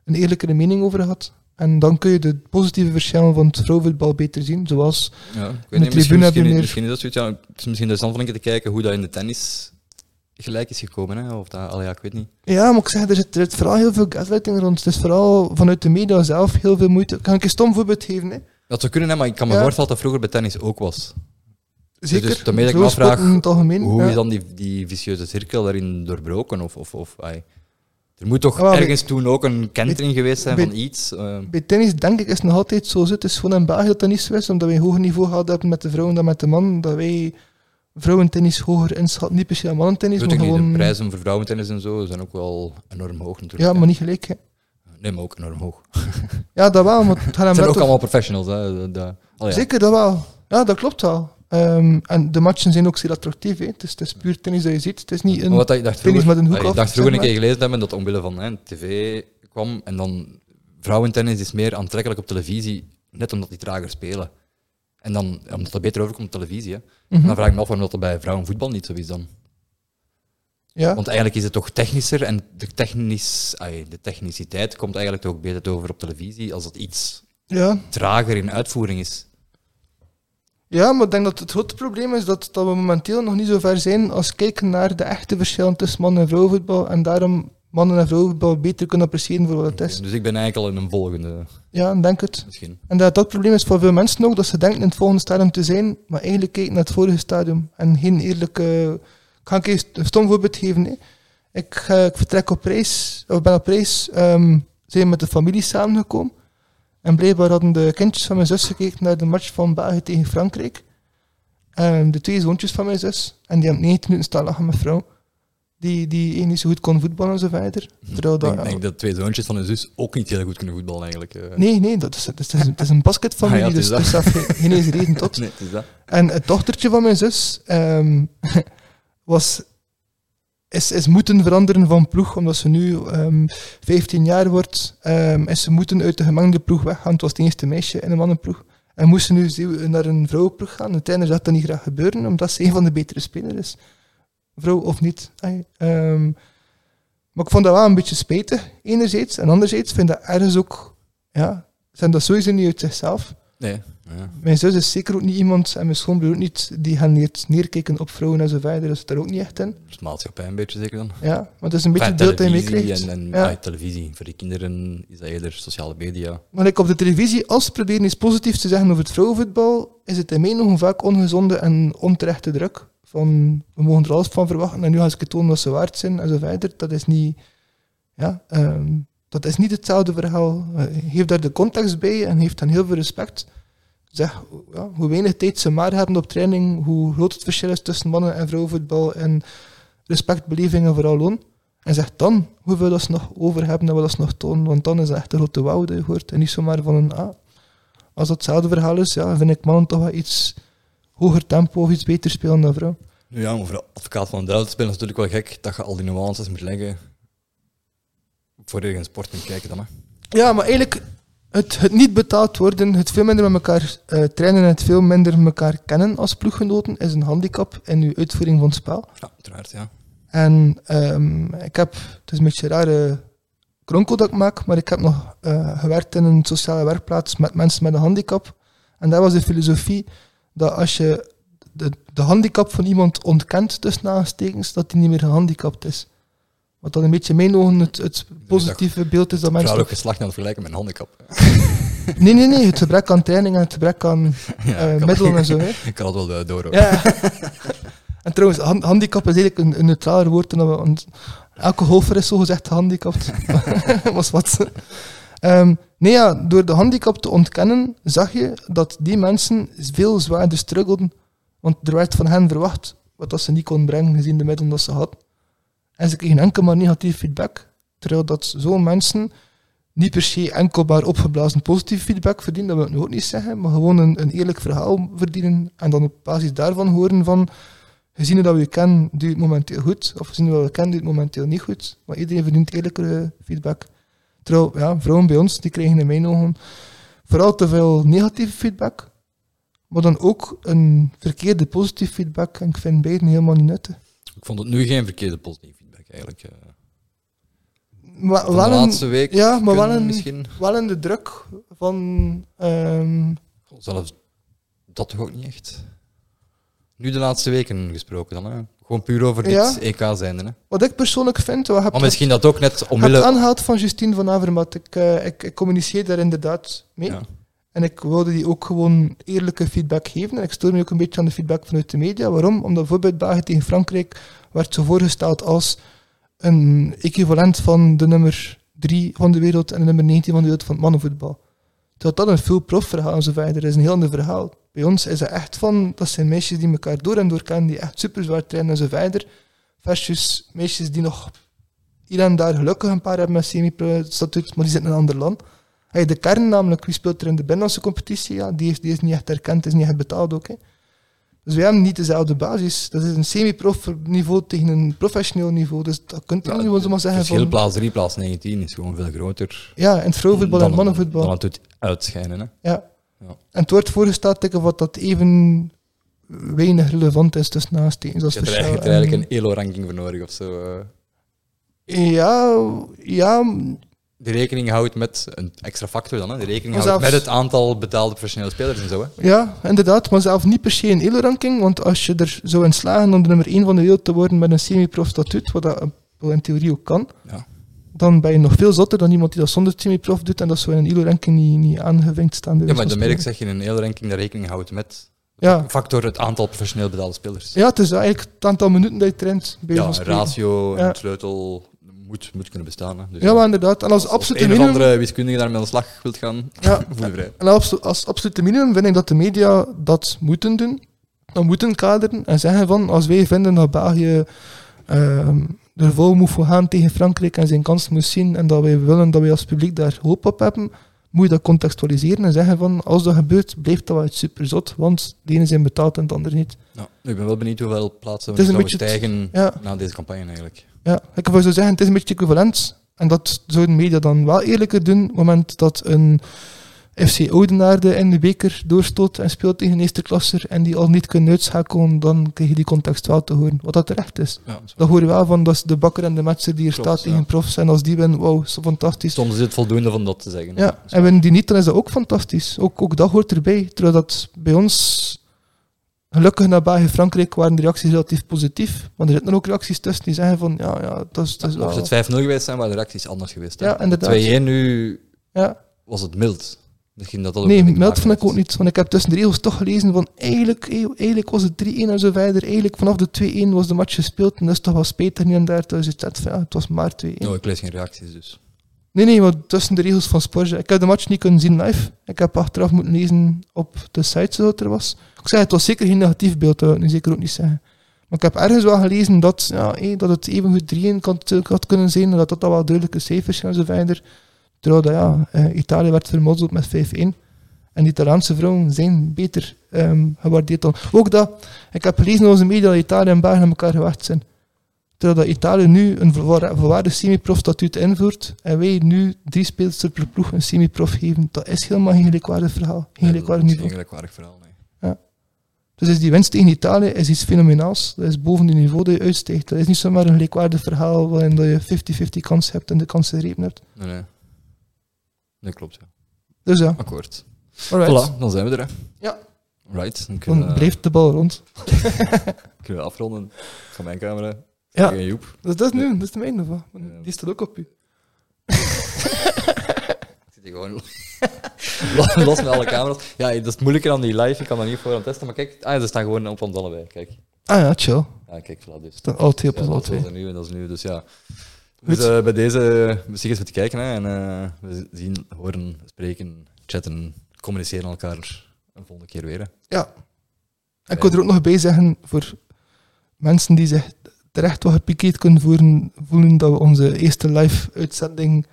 een eerlijkere mening over had. En dan kun je de positieve verschillen van het vrouwenvoetbal beter zien, zoals Ja, ik de weet niet, tribune misschien, je misschien, meer- misschien is dat zoiets. Ja, het is misschien interessant van te kijken hoe dat in de tennis gelijk is gekomen. Hè? Of dat, allee, ja, ik weet niet. Ja, maar ik zeg, er zit, er zit vooral heel veel gaslighting rond. Het is vooral vanuit de media zelf heel veel moeite. Ik ga een stom voorbeeld geven. Hè. Dat zou kunnen, hè, maar ik kan me Ja. voorstellen dat dat vroeger bij tennis ook was. Zeker. Dus daarmee dat ik me afvraag. Hoe ja. is dan die, die vicieuze cirkel daarin doorbroken? Of, of, of, ai. Er moet toch ergens toen ook een kentering geweest zijn bij- van iets. eh, Bij tennis denk ik is het nog altijd zo. Het is gewoon in België dat dat niet zo is, omdat wij een hoger niveau gehad hebben met de vrouwen dan met de mannen. Dat wij vrouwentennis hoger inschatten. Niet per se mannentennis, maar ik niet, gewoon... de prijzen voor vrouwentennis en zo zijn ook wel enorm hoog natuurlijk. Ja, maar niet gelijk. Hè. Nee, maar ook enorm hoog. Ja, dat wel, maar het zijn ook allemaal professionals. Hè. Dat- dat- allee, ja. Zeker, dat wel. Ja, dat klopt wel. Ehm, en de matchen zijn ook zeer attractief. Hè. Het, is, het is puur tennis dat je ziet. Het is niet Maar een... wat ik dacht tennis vroeger, met een hoek allee, ik af, dacht vroeger een keer maar. gelezen hebben dat omwille van hè, tv kwam en dan vrouwentennis is meer aantrekkelijk op televisie, net omdat die trager spelen. En dan, omdat dat beter overkomt op televisie. Hè. Mhm. Dan vraag ik me af waarom dat bij vrouwenvoetbal niet zo is dan. Ja, Want eigenlijk is het toch technischer en de, technisch, de techniciteit komt eigenlijk toch beter over op televisie als het iets ja. trager in uitvoering is. Ja, maar ik denk dat het grote probleem is dat, dat we momenteel nog niet zo ver zijn als kijken naar de echte verschillen tussen mannen en vrouwenvoetbal. En daarom mannen en vrouwenvoetbal beter kunnen appreciëren voor wat het is. Dus ik ben eigenlijk al in een volgende, Ja, denk het. misschien. En dat dat probleem is voor veel mensen ook, dat ze denken in het volgende stadium te zijn, maar eigenlijk kijken naar het vorige stadium. En geen eerlijke... Ik ga een keer een stom voorbeeld geven. Hè. Ik, vertrek op reis, of ben op reis, ehm, zijn met de familie samengekomen. En blijkbaar hadden de kindjes van mijn zus gekeken naar de match van België tegen Frankrijk. En de twee zoontjes van mijn zus. En die hebben 19 minuten staan lachen met vrouw. Die, die niet zo goed kon voetballen en zo verder. Terwijl Ik dat, denk, denk dat twee zoontjes van een zus ook niet heel goed kunnen voetballen eigenlijk. eh. Nee, nee, dat is, dat is, het is een basketfamilie, Ah ja, dus is er staat geen, geen eens reden tot. Nee, het is dat. En het dochtertje van mijn zus ehm, was, is, is moeten veranderen van ploeg, omdat ze nu ehm 15 jaar wordt. ehm is ze moeten uit de gemengde ploeg weggaan. Het was het eerste meisje in een mannenploeg. En moest ze nu naar een vrouwenploeg gaan. De trainer zag dat niet graag gebeuren, omdat ze een van de betere spelers is. Vrouw of niet. Ehm, maar ik vond dat wel een beetje spijtig, enerzijds. En anderzijds vind ik dat ergens ook... Ja, zijn dat sowieso niet uit zichzelf. Nee. Ja. Mijn zus is zeker ook niet iemand, en mijn schoonbroer ook niet, die gaan neer, neerkijken op vrouwen en zo verder. Dat zit er ook niet echt in. Dus maatschappij een beetje zeker dan. Ja, maar het is een beetje Enfin, het beeld dat je meekrijgt. En, en Ja. ah, televisie. Voor die kinderen is dat eerder sociale media. Maar ik op de televisie, als ze proberen iets positiefs te zeggen over het vrouwenvoetbal, is het in mijn ogen vaak ongezonde en onterechte druk. Van, we mogen er alles van verwachten en nu gaan ze tonen wat ze waard zijn en zo verder. Dat is niet, ja, ehm, dat is niet hetzelfde verhaal. Eh, geef daar de context bij en heeft dan heel veel respect. Zeg ja, hoe weinig tijd ze maar hebben op training, hoe groot het verschil is tussen mannen- en vrouwenvoetbal en respect, beleving en vooral loon. En zeg dan hoeveel dat ze nog over hebben en wat dat ze nog tonen, want dan is het echt een grote wauw je hoort. En niet zomaar van een, ah, als dat hetzelfde verhaal is, ja, vind ik mannen toch wel iets hoger tempo of iets beter spelen dan vrouw. Ja, maar voor de advocaat van de duivel spelen is natuurlijk wel gek dat je al die nuances moet leggen voor je een sport kunt kijken dan. Hè. Ja, maar eigenlijk het, het niet betaald worden, het veel minder met elkaar eh, trainen en het veel minder elkaar kennen als ploeggenoten is een handicap in uw uitvoering van het spel. Ja, uiteraard, ja. En ehm, ik heb, het is een beetje een rare kronkel dat ik maak, maar ik heb nog eh, gewerkt in een sociale werkplaats met mensen met een handicap. En daar was de filosofie dat als je de, de handicap van iemand ontkent, tussen aanstekens, dat die niet meer gehandicapt is. Wat dan een beetje in mijn ogen het, het positieve beeld is dat mensen... Vrouwelijk geslacht aan het vergelijken met een handicap. Nee, nee, nee, het gebrek aan training en het gebrek aan Ja, eh, ik middelen en zo. Hè. Ik kan het wel eh, door. hoor. Ja. en trouwens, han- handicap is eigenlijk een, een neutraler woord dan we... Elke golfer is zogezegd gehandicapt. was wat. Ehm, nee, ja, door de handicap te ontkennen, zag je dat die mensen veel zwaarder struggelden. Want er werd van hen verwacht wat dat ze niet konden brengen, gezien de middelen dat ze hadden. En ze kregen enkel maar negatief feedback. Terwijl dat zo'n mensen niet per se enkel maar opgeblazen positief feedback verdienen, dat wil ik ook niet zeggen, maar gewoon een, een eerlijk verhaal verdienen en dan op basis daarvan horen van gezien dat we je kennen, doe het momenteel goed, of gezien dat we kennen, doe het momenteel niet goed. Maar iedereen verdient eerlijkere feedback. Terwijl, ja, vrouwen bij ons, die krijgen in mijn ogen vooral te veel negatieve feedback, maar dan ook een verkeerde positieve feedback. En ik vind beiden helemaal niet nuttig. Ik vond het nu geen verkeerde feedback eigenlijk. eh. Maar wel de een- laatste week ja, maar wel een, misschien. wel in de druk van... ehm, Zelfs dat toch ook niet echt. Nu de laatste weken gesproken dan, hè? Gewoon puur over dit. EK zijnde, hè? wat ik persoonlijk vind... Wat heb Maar misschien dat ook net omwille... aangehaald van Justine van Avermaet. Ik, eh, ik, ik communiceer daar inderdaad mee. Ja. En ik wilde die ook gewoon eerlijke feedback geven. En ik stoor me ook een beetje aan de feedback vanuit de media. Waarom? Omdat bijvoorbeeld België tegen Frankrijk werd zo voorgesteld als een equivalent van de nummer 3 van de wereld en de nummer 19 van de wereld van het mannenvoetbal. Terwijl dat een full prof verhaal en zo verder is, een heel ander verhaal. Bij ons is het echt van, dat zijn meisjes die elkaar door en door kennen, die echt super zwaar trainen en zo verder. Versus meisjes die nog hier en daar gelukkig een paar hebben met semi-statuut, maar die zitten in een ander land. Hey, de kern namelijk, wie speelt er in de binnenlandse competitie? Ja, die, is, die is niet echt erkend, is niet echt betaald ook. Dus wij hebben niet dezelfde basis. Dat is een semi-prof niveau tegen een professioneel niveau. Dus dat kunt je Ja, niet gewoon zomaar Het zeggen verschil van... plaats 3, plaats 19 is gewoon veel groter. Ja, in het vrouwenvoetbal en het mannenvoetbal. Dan het doet uitschijnen, hè? Ja. Ja. En het wordt voorgesteld wat dat even weinig relevant is tussen naastekens. Dat Je hebt er verschil. eigenlijk, eigenlijk En- een ELO-ranking voor nodig of zo. eh. Ja, ja, Die rekening houdt met een extra factor dan, hè? Die rekening houdt zelfs- met het aantal betaalde professionele spelers en zo, hè? ja, inderdaad. Maar zelf niet per se een ELO-ranking. Want als je er zou in slagen om de nummer 1 van de wereld te worden met een semi-prof statuut, wat dat wel in theorie ook kan, Ja. dan ben je nog veel zotter dan iemand die dat zonder semi-prof doet. En dat zou in een ELO-ranking niet, niet aangevinkt staan. Ja, maar de merk spreken. zeg je in een ELO-ranking de rekening houdt met Ja. factor het aantal professioneel betaalde spelers. Ja, het is eigenlijk het aantal minuten dat je traint. Bij Ja, spreken. ratio, Ja. een sleutel moet, moet kunnen bestaan. Hè. Dus Ja, maar inderdaad. En als, als absolute een of minimum... andere wiskundige daarmee aan de slag wilt gaan, Ja, voel je vrij. En als, als absolute minimum vind ik dat de media dat moeten doen. Dan moeten kaderen en zeggen van als wij vinden dat België ehm er vol moet voor gaan tegen Frankrijk en zijn kans moet zien en dat wij willen dat wij als publiek daar hoop op hebben, moet je dat contextualiseren en zeggen van als dat gebeurt, blijft dat wel iets super zot, want de ene zijn betaald en de ander niet. Ja, ik ben wel benieuwd hoeveel plaatsen we beetje stijgen Ja, na deze campagne eigenlijk. Ja. ik wil zo zeggen, het is een beetje equivalent en dat zouden media dan wel eerlijker doen op het moment dat een FC Oudenaarde in de beker doorstoot en speelt tegen een eerste klasser en die al niet kunnen uitschakelen, dan krijg je die context wel te horen. Wat dat terecht is. Ja. Dat hoor je wel van, dat is de bakker en de matcher die er Klopt, staat tegen ja. profs. En als die winnen, wauw, zo fantastisch. Soms is het voldoende om dat te zeggen. Ja, en winnen die niet, dan is dat ook fantastisch. Ook, ook dat hoort erbij. Terwijl dat bij ons, gelukkig na België-Frankrijk, waren de reacties relatief positief. Maar er zitten ook reacties tussen die zeggen van, ja, ja, dat is, dat is wel... het 5-0 geweest zijn, waren de reacties anders geweest. hè. Ja, inderdaad. 2-1 nu Ja. was het mild. Misschien dat dat ook Nee, maken vond ik ook niet. Want ik heb tussen de regels toch gelezen van eigenlijk, eigenlijk was het 3-1 en zo verder. Eigenlijk vanaf de 2-1 was de match gespeeld. En dat is toch wel spijtig nu en daar. Dus het, ja, het was maar 2-1. Oh, ik lees geen reacties, dus. Nee, nee, maar tussen de regels van Sporza. Ik heb de match niet kunnen zien live. Ik heb achteraf moeten lezen op de site het er was. Ik zei, het was zeker geen negatief beeld, dat wil ik zeker ook niet zeggen. Maar ik heb ergens wel gelezen dat, ja, hé, dat het even goed 3-1 kan- had kunnen zijn. Dat dat al wel duidelijke cijfers zijn en zo verder. Terwijl dat, ja, eh, Italië werd vermozzeld met 5-1. En de Italiaanse vrouwen zijn beter ehm, gewaardeerd dan. Ook dat, ik heb gelezen in onze media dat Italië en België aan elkaar gewacht zijn. Terwijl dat Italië nu een volwa- volwaardig semi-prof statuut invoert en wij nu drie speelsters per ploeg een semi-prof geven, dat is helemaal geen gelijkwaardig verhaal. Geen Nee, gelijkwaardig dat niveau. geen gelijkwaardig verhaal, nee. Dus is die winst tegen Italië is iets fenomenaals. Dat is boven het niveau dat je uitstijgt. Dat is niet zomaar een gelijkwaardig verhaal waarin dat je 50-50 kans hebt en de kans gegrepen hebt. Nee, nee. Nee, klopt, ja. Dus ja, Akkoord. alright. Voilà, dan zijn we er, hè. Ja. Right, dan kunnen Dan we, blijft de bal rond. kunnen we afronden. Van mijn camera. Ja. Joep. Dus dat is nu, dat is de mijne. van. Die staat ook op u. Ik zit hier gewoon los met alle camera's. Ja, dat is moeilijker dan die live. Ik kan dat niet voor aan testen. Maar kijk, ah, ze staan gewoon op ons allebei. Kijk. Ah ja, chill. Ja, kijk, voilà, dus. Dat heel Ja, pas dat is nu en dat is nu, dus ja. Dus eh, bij deze, misschien eens te kijken hè, en eh, we zien, horen, spreken, chatten, communiceren elkaar een volgende keer weer. Hè. Ja. En ik wil er ook nog bij zeggen, voor mensen die zich terecht wat gepikeerd kunnen voelen, voelen dat we onze eerste live-uitzending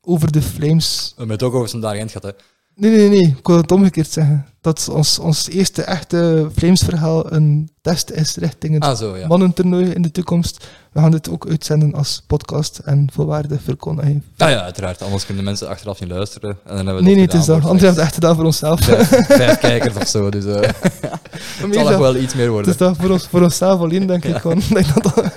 over de Flames... We hebben het ook over zijn eind gehad, hè. Nee, nee, nee, ik wil het omgekeerd zeggen. Dat ons, ons eerste echte Flames-verhaal een test is richting het Ah, zo, ja. mannentoernooi in de toekomst. We gaan dit ook uitzenden als podcast en volwaardig verkondigen. Ah ja, uiteraard. Anders kunnen mensen achteraf niet luisteren. En dan hebben we Nee, nee, het is dat. André voor heeft het echt gedaan voor onszelf. vijf, vijf kijkers of zo, dus eh het zal nog dat- wel iets meer Het worden. is dat voor, ons, voor onszelf alleen, denk ik. gewoon. Dat dat-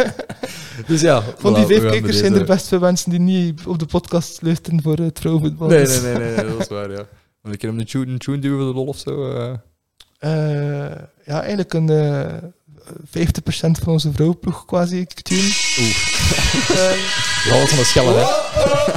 Dus ja, Van die vijf kijkers zijn er best veel mensen die niet op de podcast luisteren voor het vrouwenvoetbal. Nee, Dus, nee, nee, nee, dat is waar, ja. Wil ik hem een tune, een tune duwen voor de lol of zo? eh? eh, ja, eigenlijk een eh 50% van onze vrouwenploeg quasi tune. Oeh. Ja, wat van een schelle, hè.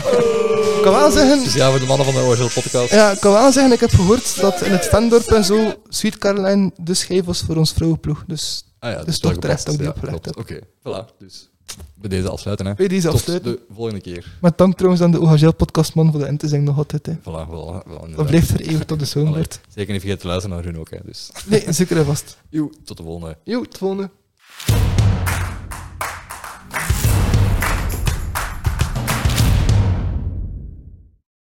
Kan wel zeggen, Speciaal voor de mannen van de Original Podcast. ja, ik kan wel zeggen, ik heb gehoord dat in het Vendorp en zo Sweet Caroline de schijf was voor ons vrouwenploeg. Dus Ah ja, Dus toch terecht gepast. dat ik die Ja, opgelegd. Oké, voilà. Dus bij deze afsluiten, hè. bij deze Tot afsluiten. de volgende keer. Met dank trouwens aan de OHL podcastman voor de in te zingen nog altijd. Hè. Voilà, voilà. voilà Dat blijft vereeuwigd tot de Allee, wordt. Zeker niet vergeten te luisteren naar hun ook, hè. Dus, Nee, zeker en vast. joe, tot de volgende. Jo, het volgende.